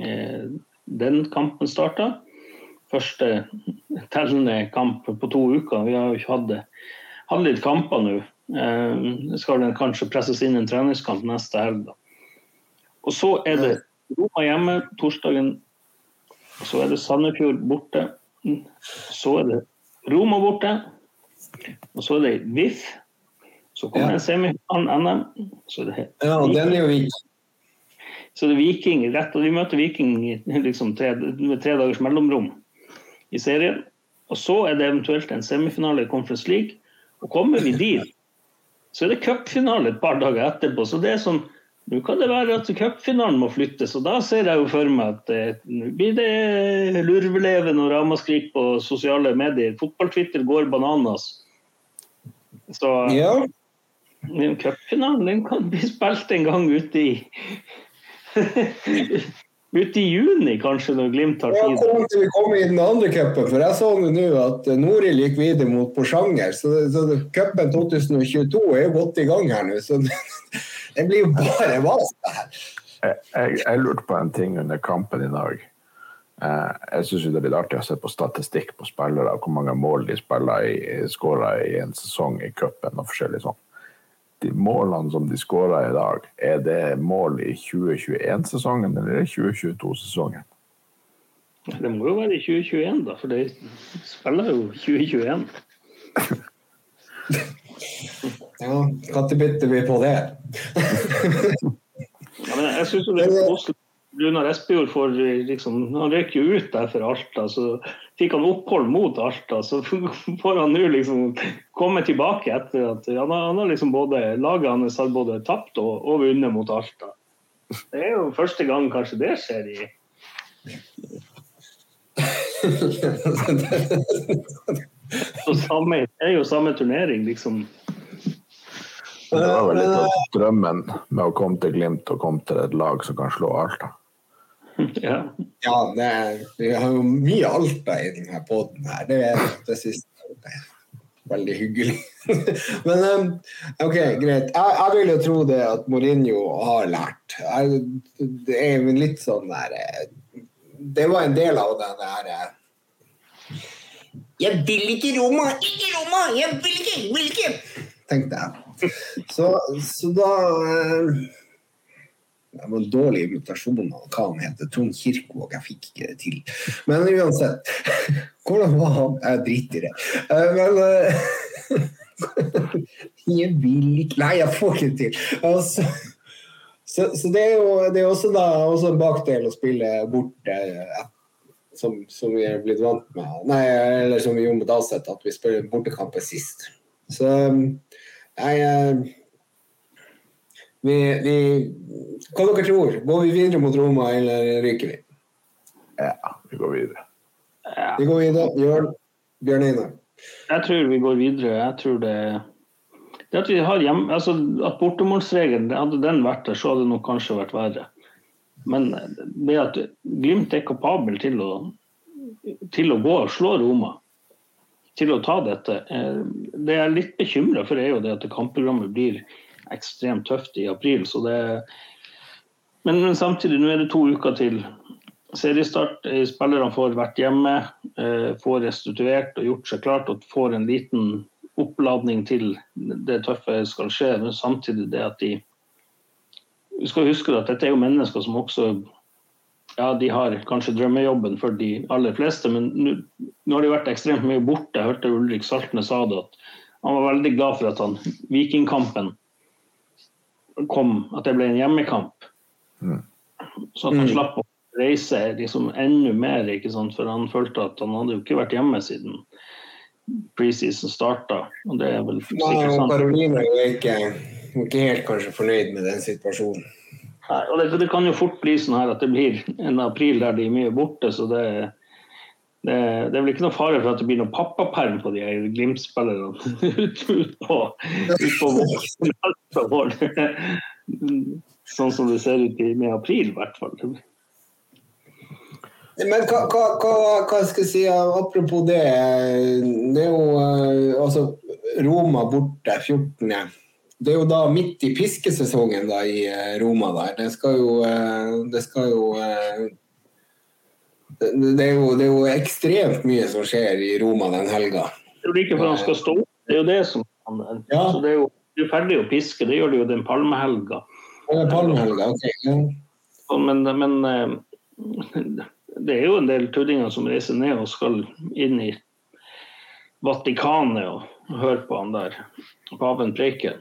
eh, den kampen starter. Første tellende kamp på to uker. Vi har jo ikke hatt, det- hatt litt kamper nå. Eh, skal den kanskje presses inn en treningskamp neste helg. da. Og så er det Roma hjemme torsdagen. Så er det Sandefjord borte. Så er det Roma borte. Og så er det VIF. Så kommer Ja. en semifinale NM. Så er det Ja, den er jo ikke Så det er Viking rett, og de møter Viking liksom, tre, med tre dagers mellomrom i serien. Og så er det eventuelt en semifinale i Conference League. Og kommer vi dit, så er det cupfinale et par dager etterpå. Så det er sånn nå kan det være at cupfinalen må flyttes, og da ser jeg jo for meg at eh, blir det lurveleven og ramaskrik på sosiale medier. Fotball-Twitter går bananas. Så Ja. cupfinalen kan bli spilt en gang ute i [LAUGHS] Ute i juni, kanskje, når Glimt har tid. Ja, er vi kommer i den andre cupen? For jeg så jo nå at Norild gikk videre mot Porsanger. Så, så cupen 2022 er jo godt i gang her nå. Så [LAUGHS] det, blir jo bare [LAUGHS] vas. Jeg, jeg, jeg lurte på en ting under kampen i dag. Eh, jeg syns det litt artig å se på statistikk på spillere, hvor mange mål de spiller i, skåra i en sesong i cupen og forskjellig sånn. De målene som de skåra i dag, er det mål i 2021-sesongen eller er det 2022-sesongen? Det må jo være i 2021, da, for de spiller jo 2021. [LAUGHS] Ja, Når bytter vi på det? Ja, men jeg synes jo det er [LAUGHS] koselig. Runar Espejord får liksom, han røyker jo ut der for Alta, så fikk han opphold mot Alta. Så [LAUGHS] får han nå liksom komme tilbake etter at han har, han har liksom både, laget hans har både tapt og, og vunnet mot Alta. Det er jo første gang kanskje det skjer i samme, Det er jo samme turnering, liksom. Det var vel litt av drømmen med å komme til Glimt og komme til et lag som kan slå Alta. [LAUGHS] Ja. Ja, det er, vi har jo mye Alta i denne poden her. Det, er- det siste er veldig hyggelig. [LAUGHS] Men um, OK, greit. Jeg, jeg vil jo tro det at Mourinho har lært. Jeg, det er jo litt sånn der eh, Det var en del av den der eh, Jeg vil ikke Roma! Ikke Roma! Jeg vil ikke! Vil ikke! Tenkte jeg. Så, så da eh, det var en dårlig invitasjon av hva han heter. Trond Kirkevåg. Jeg fikk ikke det til. Men uansett. [LAUGHS] Hvordan var han? Jeg driter i det. Eh, Men eh, [LAUGHS] Jeg vil ikke Nei, jeg får ikke det til. Altså, så, så det er jo det er også, da, også en bakdel å spille borte eh, som, som vi er blitt vant med. Nei, eller som vi gjorde mot Aset, at vi spiller bortekamper sist. Så jeg eh, vi, vi, hva dere tror Går vi videre mot Roma, eller ryker vi? Ja, vi går videre. Ja. Vi går videre. Bjørn, Bjørn Einar. Jeg tror vi går videre. Jeg tror det det at vi har hjem, altså at bortemålsregelen, hadde den vært der, så hadde det nok kanskje vært verre. Men det at Glimt er kapabel til å, til å gå og slå Roma, til å ta dette, eh, det jeg er litt bekymra for, er jo det at kampprogrammet blir ekstremt tøft i april. så det men, men samtidig, nå er det to uker til seriestart. Eh, Spillerne får vært hjemme, eh, får restituert og gjort seg klart og får en liten oppladning til det tøffe skal skje. Men samtidig det at de Vi skal huske at dette er jo mennesker som også ja, de har kanskje drømmejobben for de aller fleste, men nå har de vært ekstremt mye borte. Jeg hørte Ulrik Saltnes sa det, at han var veldig glad for at han, Vikingkampen kom, at det ble en hjemmekamp. Så at han Mm. slapp å reise liksom enda mer, ikke sant? for han følte at han hadde jo ikke vært hjemme siden preseason starta. Og det er vel sikkert sant. Karoline er jo ikke, ikke helt kanskje fornøyd med den situasjonen. Nei, og det, det kan jo fort bli sånn her at det blir en april der de er mye borte, så det, det, det er vel ikke noe fare for at det blir noe pappaperm på de Glimt-spillerne [LAUGHS] ut ut våren. Sånn som det ser ut i med april, i hvert fall. Men hva, hva, hva, hva skal jeg si, apropos det. Det er jo eh, altså Roma borte 14. Det er jo da midt i piskesesongen da i eh, Roma der. Det skal jo eh, Det skal jo eh, det, er jo, det er jo ekstremt mye som skjer i Roma den helga. Det er jo like før han skal stå opp. Det er jo det som Ja. Så det er jo Du er ferdig å piske, det gjør du jo den palmehelga. Eller Palmehelga, ok. Ja. Men, men eh, det er jo en del tuddinger som reiser ned og skal inn i Vatikanet og høre på han der paven preike.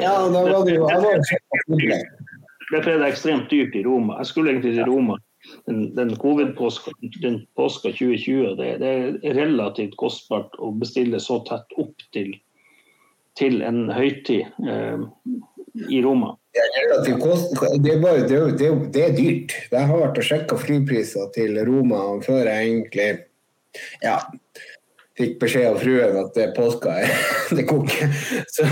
Ja, da var det jo Det er det ekstremt dyrt i Roma. Jeg skulle egentlig til Roma den, den covid-påska den 2020. Det, det, er relativt kostbart å bestille så tett opp til, til en høytid eh, i Roma. Det er, relativt det, er det, er dyrt. Jeg har vært og sjekka flypriser til Roma før jeg egentlig ja, fikk beskjed av fruen at det er påska. [LAUGHS] det koker. Så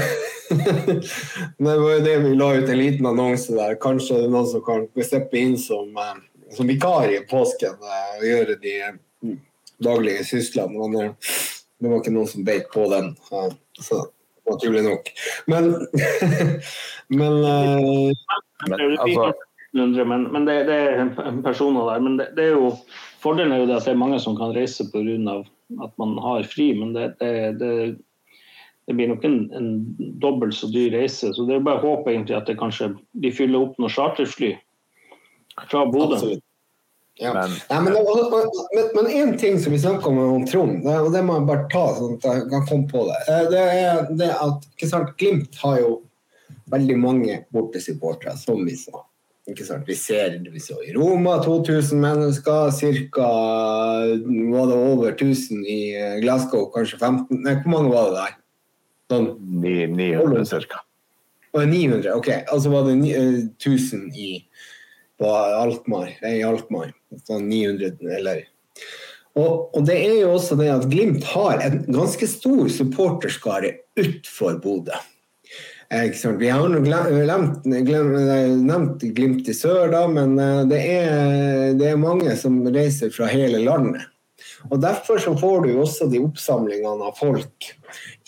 [LAUGHS] det var jo det vi la ut en liten annonse der. Kanskje det er noen som kan steppe inn som, eh, som vikar i påsken eh, og gjøre de mm, daglige syslene. Men det var ikke noen som beit på den. Så naturlig nok. Men [LAUGHS] Men, men, altså, men, men det, det, er personer der. Men det, det, er jo fordelen er jo det at det er mange som kan reise pga. at man har fri. Men det, det, blir nok en, en dobbelt så dyr reise. Så det er bare håp egentlig at det kanskje de fyller opp noen charterfly fra Bodø. Ja. Men, ja, men, men, men, en ting som vi snakka om om Trond, og det må jeg bare ta sånn at jeg kan komme på det, eh, det er det at sant, Glimt har jo veldig mange bortesupportere, som vi sa. Ikke sant? Vi ser vi så i Roma 2000 mennesker, ca. var det over 1000 i eh, Glasgow, kanskje 15 Nei, hvor mange var det der? Sånn, 900 ca. 900, ok. Altså var det 1000 i i på Alkmaar, i Alkmaar. Sånn 900 eller og, og, det er jo også det at Glimt har en ganske stor supporterskare utenfor Bodø. Vi har glemt, nevnt Glimt i sør, da, men eh, det er, det er, mange som reiser fra hele landet. Og Derfor så får du også de oppsamlingene av folk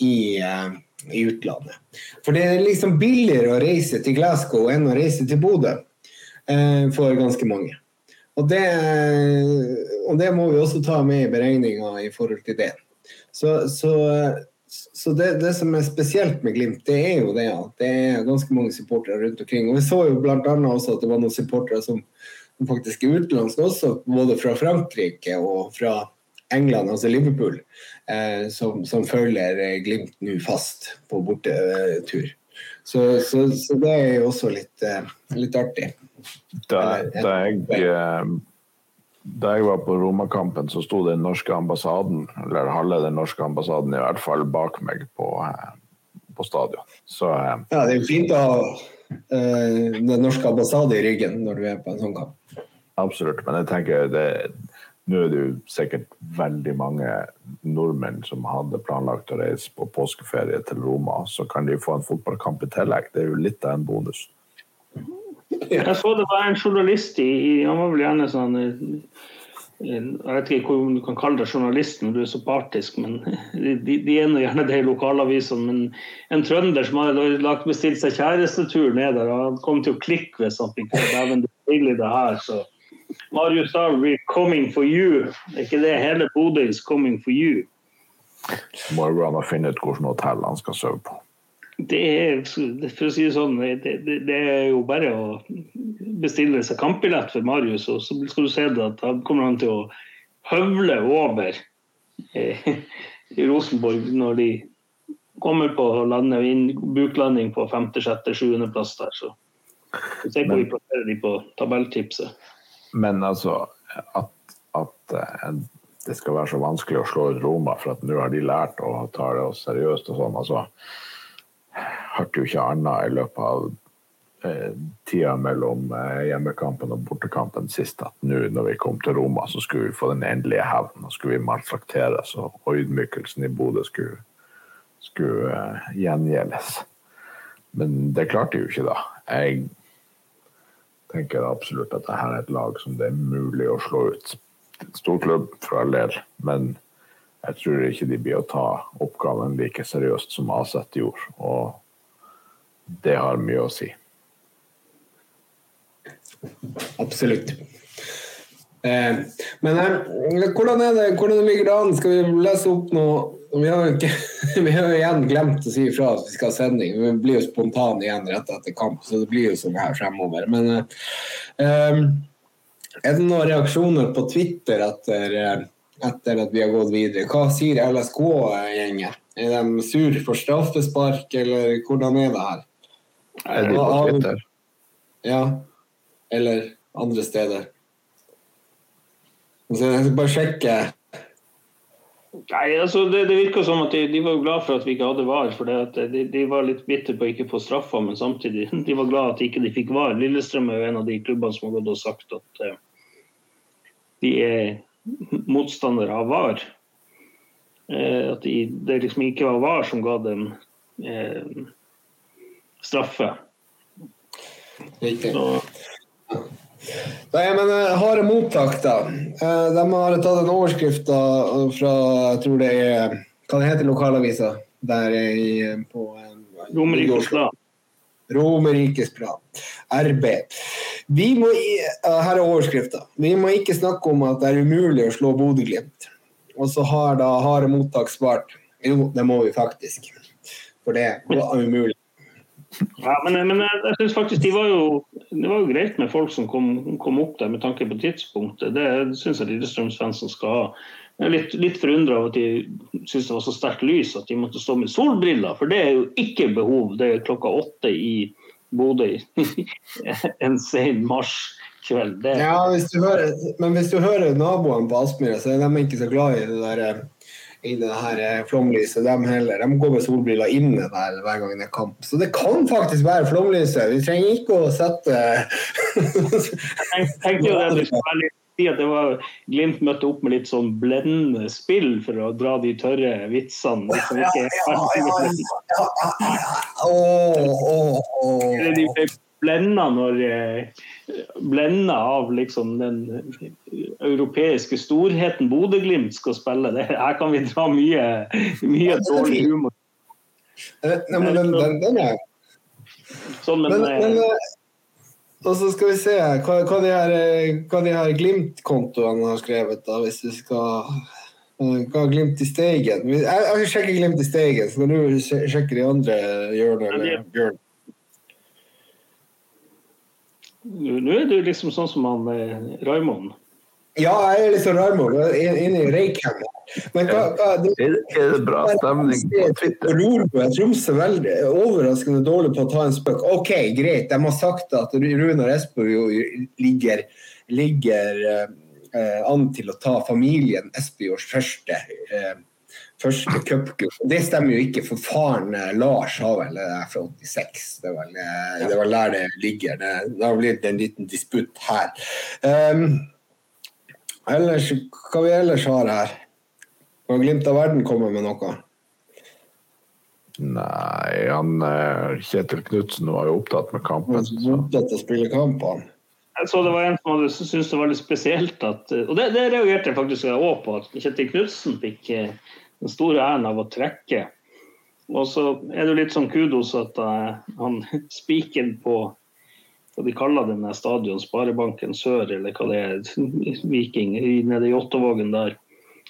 i, eh, i utlandet. For det er liksom billigere å reise til Glasgow enn å reise til Bodø eh, for ganske mange. Og det, og det, må vi også ta med i beregninga i forhold til det. Så, så, så det, det, som er spesielt med Glimt, det er jo det at det er ganske mange supportere rundt omkring. Og vi så jo bl.a. også at det var noen supportere som faktisk er utenlandske også, både fra Frankrike og fra England, altså Liverpool, eh, som, som, følger Glimt nå fast på bortetur. Så, så, så, det er jo også litt, eh, litt artig. Da, da, jeg, eh, da jeg var på Romakampen, så sto den norske ambassaden, eller halve den norske ambassaden i hvert fall, bak meg på, eh, på stadion. Så, ja, det er jo fint å ha den norske ambassaden i ryggen når du er på en sånn kamp. Absolutt, men jeg tenker det nå er det jo sikkert veldig mange nordmenn som hadde planlagt å reise på påskeferie til Roma. Så kan de få en fotballkamp i tillegg. Det er jo litt av en bonus. Jeg så det var en journalist i Han var vel gjerne sånn jeg vet ikke hvor du kan kalle deg journalist når du er så partisk, men [LAUGHS] de, de er gjerne det i lokalavisene. Men en trønder som hadde lagt bestilt seg kjærestetur ned der, og han kom til å klikke hvis han fikk dæven det her, så Marius Dahl blir 'coming for you'. Er ikke det hele Bodø is 'coming for you'? Må jo gå an å finne ut hvilket hotell han skal sove på. Det er, for å si det sånn, det, det, er jo bare å bestille seg kampbillett for Marius, og så skal du se det at han kommer han til å høvle over eh, i Rosenborg når de kommer på å lande inn buklanding på femte, sjette, sjuende plass der. Så se hvor vi plasserer de på tabelltipset. Men altså at, at uh, det skal være så vanskelig å slå ut Roma for at nå har de lært å ta det seriøst og sånn. altså hørte jo ikke annet i løpet av eh, tida mellom eh, hjemmekampen og bortekampen sist at nå når vi kom til Roma, så skulle vi få den endelige hevnen. Og skulle vi maltrakteres, og ydmykelsen i Bodø skulle, skulle eh, gjengjeldes. Men det klarte jo ikke da. Jeg tenker absolutt at dette er et lag som det er mulig å slå ut. Stor klubb for all del, men jeg tror ikke de blir å ta oppgaven like seriøst som Aset gjorde. Og det har mye å si. Absolutt. Eh, men eh, hvordan, er det, hvordan ligger det an? Skal vi lese opp noe [LAUGHS] Vi har jo, igjen glemt å si ifra at vi skal ha sending. Vi blir jo spontane igjen rett etter kamp, så det blir jo sånn her fremover. Men eh, er det noen reaksjoner på Twitter etter, etter at vi har gått videre? Hva sier LSK-gjengen? Er de sur for straffespark, eller hvordan er det her? Er de på Twitter? Ja. Eller andre steder. Så jeg skal bare sjekke Nei, altså det, det virka som at de, de, var glad for at vi ikke hadde VAR. for de, de, var litt bitter på å ikke få straffa, men samtidig [LAUGHS] de var glad at ikke de ikke fikk VAR. Lillestrøm er jo en av de klubbene som har gått og sagt at uh, de er motstandere av VAR. Uh, at de, det liksom ikke var VAR som ga dem eh, straffe. Riktig. Så, Nei, men uh, Harde mottak, da. Uh, de har tatt en overskrift da, fra jeg tror det er Hva det heter lokalavisa der i, på Romerikes Blad. Romerikes Blad. RB. Vi må, her er overskrifta. Vi må ikke snakke om at det er umulig å slå Bodø-Glimt. Og så har da Harde mottak svart jo, det må vi faktisk. For det var umulig. Ja, men, men jeg synes faktisk de var jo, det var jo greit med folk som kom, kom opp der med tanke på tidspunktet. Det syns jeg Lillestrøm-fansen skal ha. Jeg er litt, litt forundra over at de syns det var så sterkt lys at de måtte stå med solbriller. For det er jo ikke behov. Det er klokka åtte i Bodø [LAUGHS] en sen marskveld. Ja, hvis hører, men hvis du hører naboene på Aspmyra, så er de ikke så glad i det der eh, i det her eh, flomlyset. De, heller, de går med solbriller inne der hver gang det er kamp. Så det kan faktisk være flomlyset. Vi trenger ikke å sette Jeg tenkte jo det, at det var Glimt møtte opp med litt sånn blendende spill for å dra de tørre vitsene. Liksom ikke, ja, de ble blenda når eh, blenda av liksom den europeiske storheten Bodø-Glimt skal spille. Det, her kan vi dra mye, mye dårlig humor. Nei, men den, den, den er Sånn, men, men, men eh, og så skal vi se hva, hva de her, her Glimt-kontoene har skrevet, da, hvis du skal hva er Glimt i Steigen Jeg, jeg sjekker Glimt i Steigen, så kan du sjekke de andre hjørnene. Nå er du liksom sånn som han eh, Raymond. Ja, jeg er liksom Raymond inne i Reykjavik. Men hva, hva det, er det bra stemning på Twitter? Rorbu Tromsø veldig overraskende dårlig på å ta en spøk. OK, greit, de har sagt at Runar Espejord ligger, ligger eh, an til å ta familien Espejords første eh, første cupgull. Det stemmer jo ikke, for faren eh, Lars har vel det er fra 86. Det er vel, eh, det er vel der det ligger. Det, det har blitt en liten disputt her. Um, ellers, hva vi ellers har her? Har Glimt av verden kommet med noe? Nei, han eh, Kjetil Knutsen var jo opptatt med kampen. Opptatt av å spille kampen? Jeg så det var en som hadde syntes det var litt spesielt at Og det, det reagerte jeg faktisk òg på, at Kjetil Knutsen fikk den store æren av å trekke. Og så er det litt sånn kudos at han [LAUGHS] spiken på hva de kaller den stadion, Sparebanken Sør, eller hva det er, [LAUGHS] Viking, nede i Jåttåvågen der.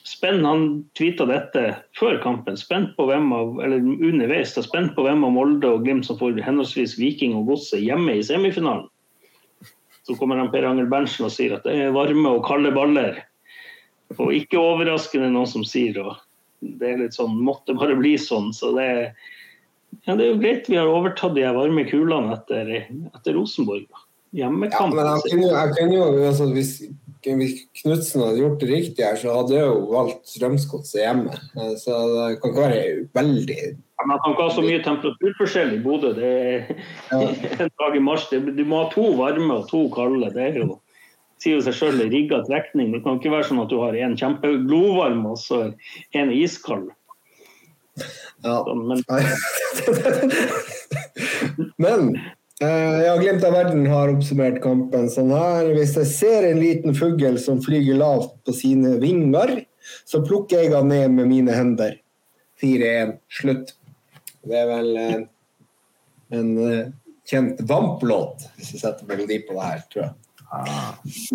Spenn han tweeta dette før kampen, spent på hvem av, eller underveis, da, spent på hvem av Molde og Glimt som får henholdsvis Viking og Godset hjemme i semifinalen. Så kommer han Per Angel Berntsen og sier at det er varme og kalde baller. Og ikke overraskende noen som sier og det er litt sånn, måtte bare bli sånn. Så det, ja, det er jo greit vi har overtatt de varme kulene etter, etter Rosenborg. Hjemmekamp. Ja, men jeg kunne, jeg kunne jo, altså, hvis, hvis Knutsen hadde gjort det riktig her, så hadde jeg jo valgt Strømsgodset hjemme. Eh, så det kan ikke være veldig ja, Man kan ikke ha så mye temperaturforskjell i Bodø. Det er ja. [LAUGHS] en dag i mars. Du må ha to varme og to kalde. Det er jo sier jo seg sjøl rigga trekning. Det kan ikke være sånn at du har en kjempeglovarm og så en iskald. Ja. Så, men, [LAUGHS] men ja, Glimt av verden har oppsummert kampen sånn her. Hvis jeg ser en liten fugl som flyger lavt på sine vinger, så plukker jeg han ned med mine hender. 4-1. Slutt. Det er vel en, en eh, kjent Vamp-låt, hvis jeg setter melodi på det her, tror jeg.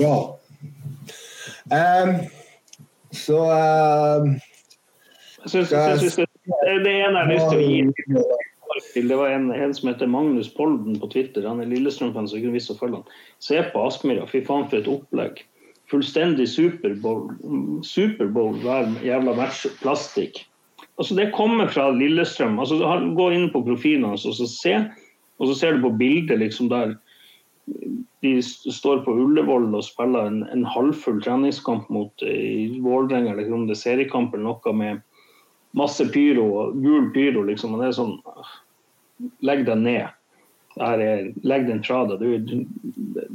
Ja. Um, så um, jeg synes, jeg synes det, det ene jeg har lyst til å gi det var en, en, som heter Magnus Polden på Twitter. Han er Lillestrøm-fan, så jeg kunne visst å følge han. Se på Aspmyra, fy faen for et opplegg. Fullstendig Superbowl. Superbowl hver jævla match. Plastikk. Altså, det kommer fra Lillestrøm. Altså, gå inn på profilen hans og så se. Og så ser du på bildet liksom der de står på Ullevål og spiller en, en halvfull treningskamp mot eh, Vålerenga, eller om det er seriekamp eller noe med masse pyro og gul pyro, liksom. Og det er sånn Legg deg ned. Er, legg den fra deg.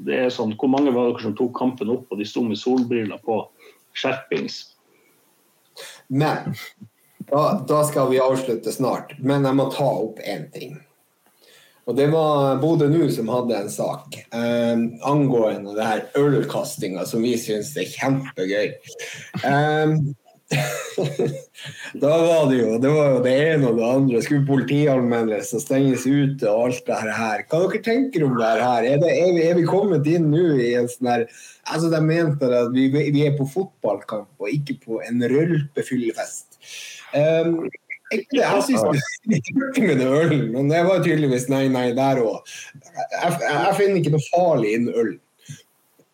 Det er sånn, Hvor mange var dere som tok kampen opp, og de sto med solbriller på? Skjerpings. Men da, da, skal vi avslutte snart. Men jeg må ta opp én ting. Og Det var Bodø Nu som hadde en sak eh, angående det her ølkastinga, som vi syns er kjempegøy. Eh, [LAUGHS] da var det jo det var jo det ene og det andre. Skulle politianmeldes og stenges ute og alt det her. Hva dere tenker om det her? Er, det, er, vi, er vi, kommet inn nå i en sånn her Altså, de mente at vi, vi, er på fotballkamp og ikke på en rølpefyllefest. Um, jeg syns det er med ølen, men det var tydeligvis nei, nei der òg. Jeg, jeg, finner ikke noe farlig innen øl.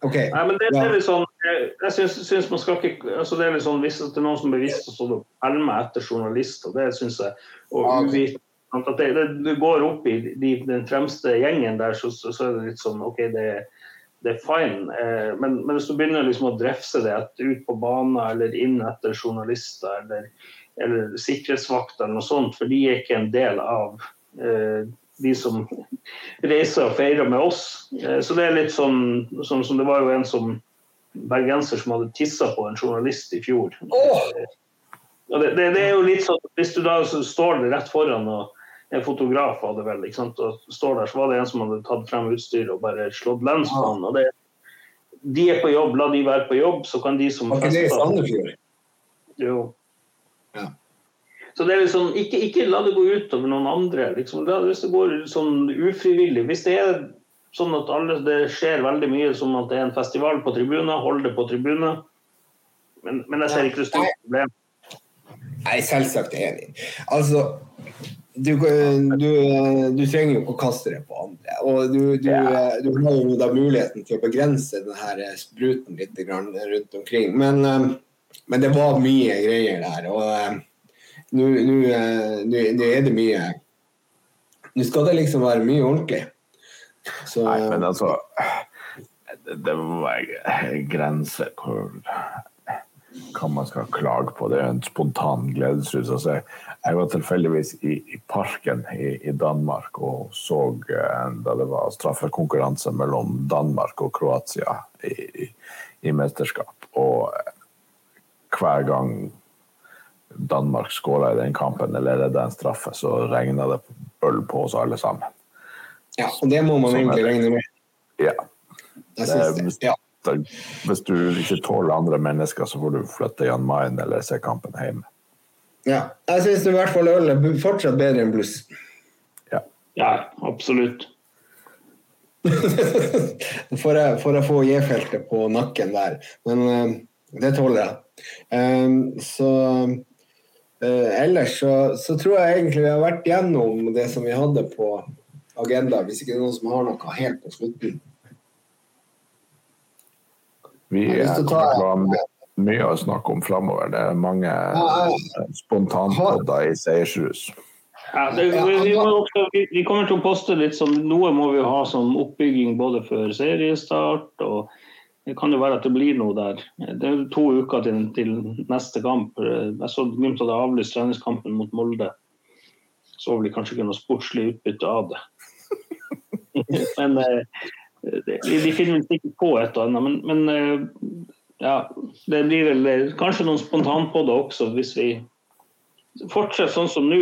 Okay. Nei, men det, det er litt sånn, Jeg, jeg syns, syns, man skal ikke altså det er litt sånn, Hvis det er noen som bevisst har stått og pælma etter journalister, det syns jeg og uvit, at det, det, det, går opp i de, den fremste gjengen der, så, så, så, er det litt sånn OK, det, det er fine. Eh, men, men, hvis du begynner liksom å drefse det ut på banen eller inn etter journalister eller eller sikkerhetsvakter eller noe sånt, for de er ikke en del av eh, de som reiser og feirer med oss. Eh, så det er litt sånn som, som, Det var jo en som bergenser som hadde tissa på en journalist i fjor. Oh! Det, det, det, er jo litt sånn Hvis du da står rett foran og en fotograf hadde vel, ikke sant, og står der, så var det en som hadde tatt frem utstyret og bare slått lens på han. og det de er på jobb, la de være på jobb, så kan de som Var ikke det i Sandefjord? Jo. Så det er liksom, ikke, ikke, la det gå utover noen andre. Liksom. hvis det går sånn ufrivillig Hvis det er sånn at alle, det skjer veldig mye som at det er en festival på tribuner, hold det på tribuner. Men, men jeg ser ikke det store problemet. Jeg er selvsagt enig. Altså, du, du, du, trenger jo ikke å kaste det på andre. Og du, du, du har jo da muligheten til å begrense denne spruten litt rundt omkring. Men um, men det var mye greier der. Og uh, nå er det mye Nå skal det liksom være mye ordentlig. Så, Nei, men altså Det, må være grenser hvor hva man skal klage på. Det er en spontan gledesrus. Altså, jeg var tilfeldigvis i, i parken i, i, Danmark og så uh, da det var straffekonkurranse mellom Danmark og Kroatia i, i mesterskap. Og hver gang Danmark skåra i den kampen eller redda en straffe, så regna det øl på oss alle sammen. Ja, og det må man sånn egentlig regne med. Ja. Det, hvis, ja. hvis, du ikke tåler andre mennesker, så får du flytte Jan Mayen eller se kampen hjemme. Ja. Jeg syns i hvert fall øl er fortsatt bedre enn bluss. Ja. ja, absolutt. [LAUGHS] får, jeg, får jeg få J-feltet på nakken der. Men uh, det tåler jeg. Um, så ellers så, så, tror jeg egentlig vi har vært gjennom det som vi hadde på agenda, hvis ikke det er noen som har noe helt på slutten. Vi kommer til å ha mye å snakke om framover. Det er mange spontanpodder i seiersrus. Ja, det, vi, også, vi, kommer til å poste litt sånn Noe må vi ha som oppbygging både før seriestart og det kan jo være at det blir noe der. Det er to uker til, til neste kamp. Jeg så Glimt hadde avlyst treningskampen mot Molde. Så vel kanskje ikke noe sportslig utbytte av det. [LAUGHS] men eh, De finner sikkert på et og annet. Men, men eh, ja, det blir vel eh, kanskje noen spontan på det også, hvis vi fortsetter sånn som nå.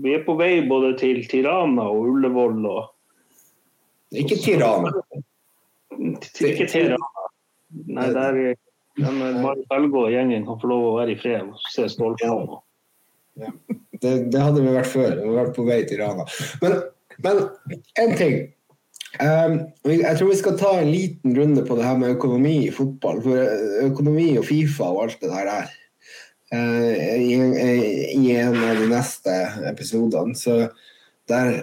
Vi er på vei både til Tirana og Ullevål og Ikke Tirana. Ikke Tirana. Nei, der men Mari Felgå og gjengen kan få lov å være i fred og se stålflom. Ja. Det, det, hadde vi vært før. Vi vært på vei til Rana. Men, men en ting. Um, jeg tror vi skal ta en liten runde på det her med økonomi i fotball. For eh, økonomi og Fifa og alt det der der. Uh, i, i, en av de neste episodene. Så der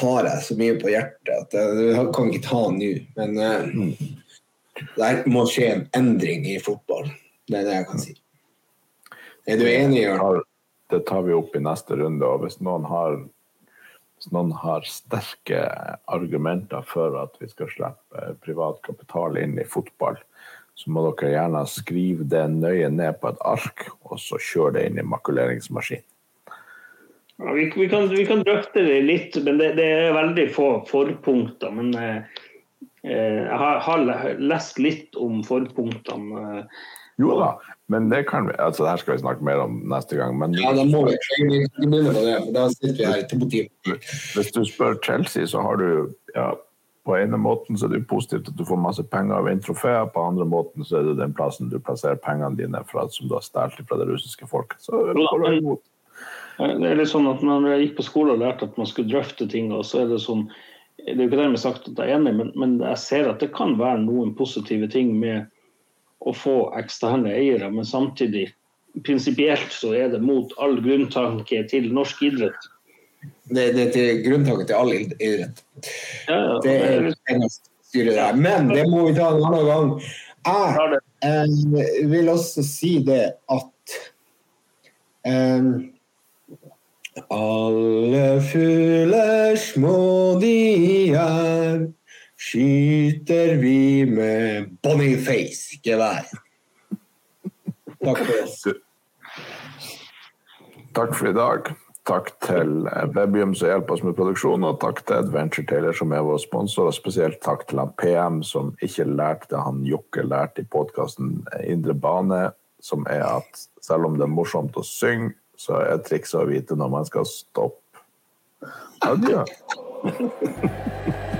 har jeg så mye på hjertet at jeg kan ikke ta nå. Men uh, det må skje en endring i fotball. Det er det jeg kan si. Er du enig, Jørn? Det tar vi opp i neste runde. og Hvis noen har Hvis noen har sterke argumenter for at vi skal slippe privat kapital inn i fotball, så må dere gjerne skrive det nøye ned på et ark, og så kjøre det inn i makuleringsmaskinen. Ja, vi, vi, kan, vi, kan, drøfte det litt, men det, det er veldig få forpunkter. Men eh, eh jeg har, har, lest litt om forpunktene. Eh. Jo da, men det kan vi, altså det her skal vi snakke mer om neste gang. Men, ja, da må vi begynne på det, da sitter vi her til motiv. Hvis du spør Chelsea, så har du ja, på ene måten så er det positivt at du får masse penger og vinner trofeer, på andre måten så er det den plassen du plasserer pengene dine fra, som du har stjålet fra det russiske folket. Så får du imot. Det er litt sånn at når jeg gikk på skole og lærte at man skulle drøfte ting, og så er det sånn Det er jo ikke dermed sagt at jeg er enig, men, men jeg ser at det kan være noen positive ting med å få eksterne eiere, men samtidig prinsipielt så er det mot all grunntanke til norsk idrett. Det, det er til grunntaket til all idrett. Ja, ja, det er eneste styret der. Men det må vi ta en annen gang. Jeg eh, vil også si det at eh, alle fugler små de er, skyter vi med Boniface-gevær. Takk for oss. Takk for i dag. Takk til Webium som hjelper oss med produksjonen, og takk til Adventure Taylor som er vår sponsor. Og spesielt takk til han PM som ikke lærte det han Jokke lærte i podkasten Indre bane, som er at selv om det er morsomt å synge, så er trikset å vite når man skal stoppe. Adjø. [LAUGHS]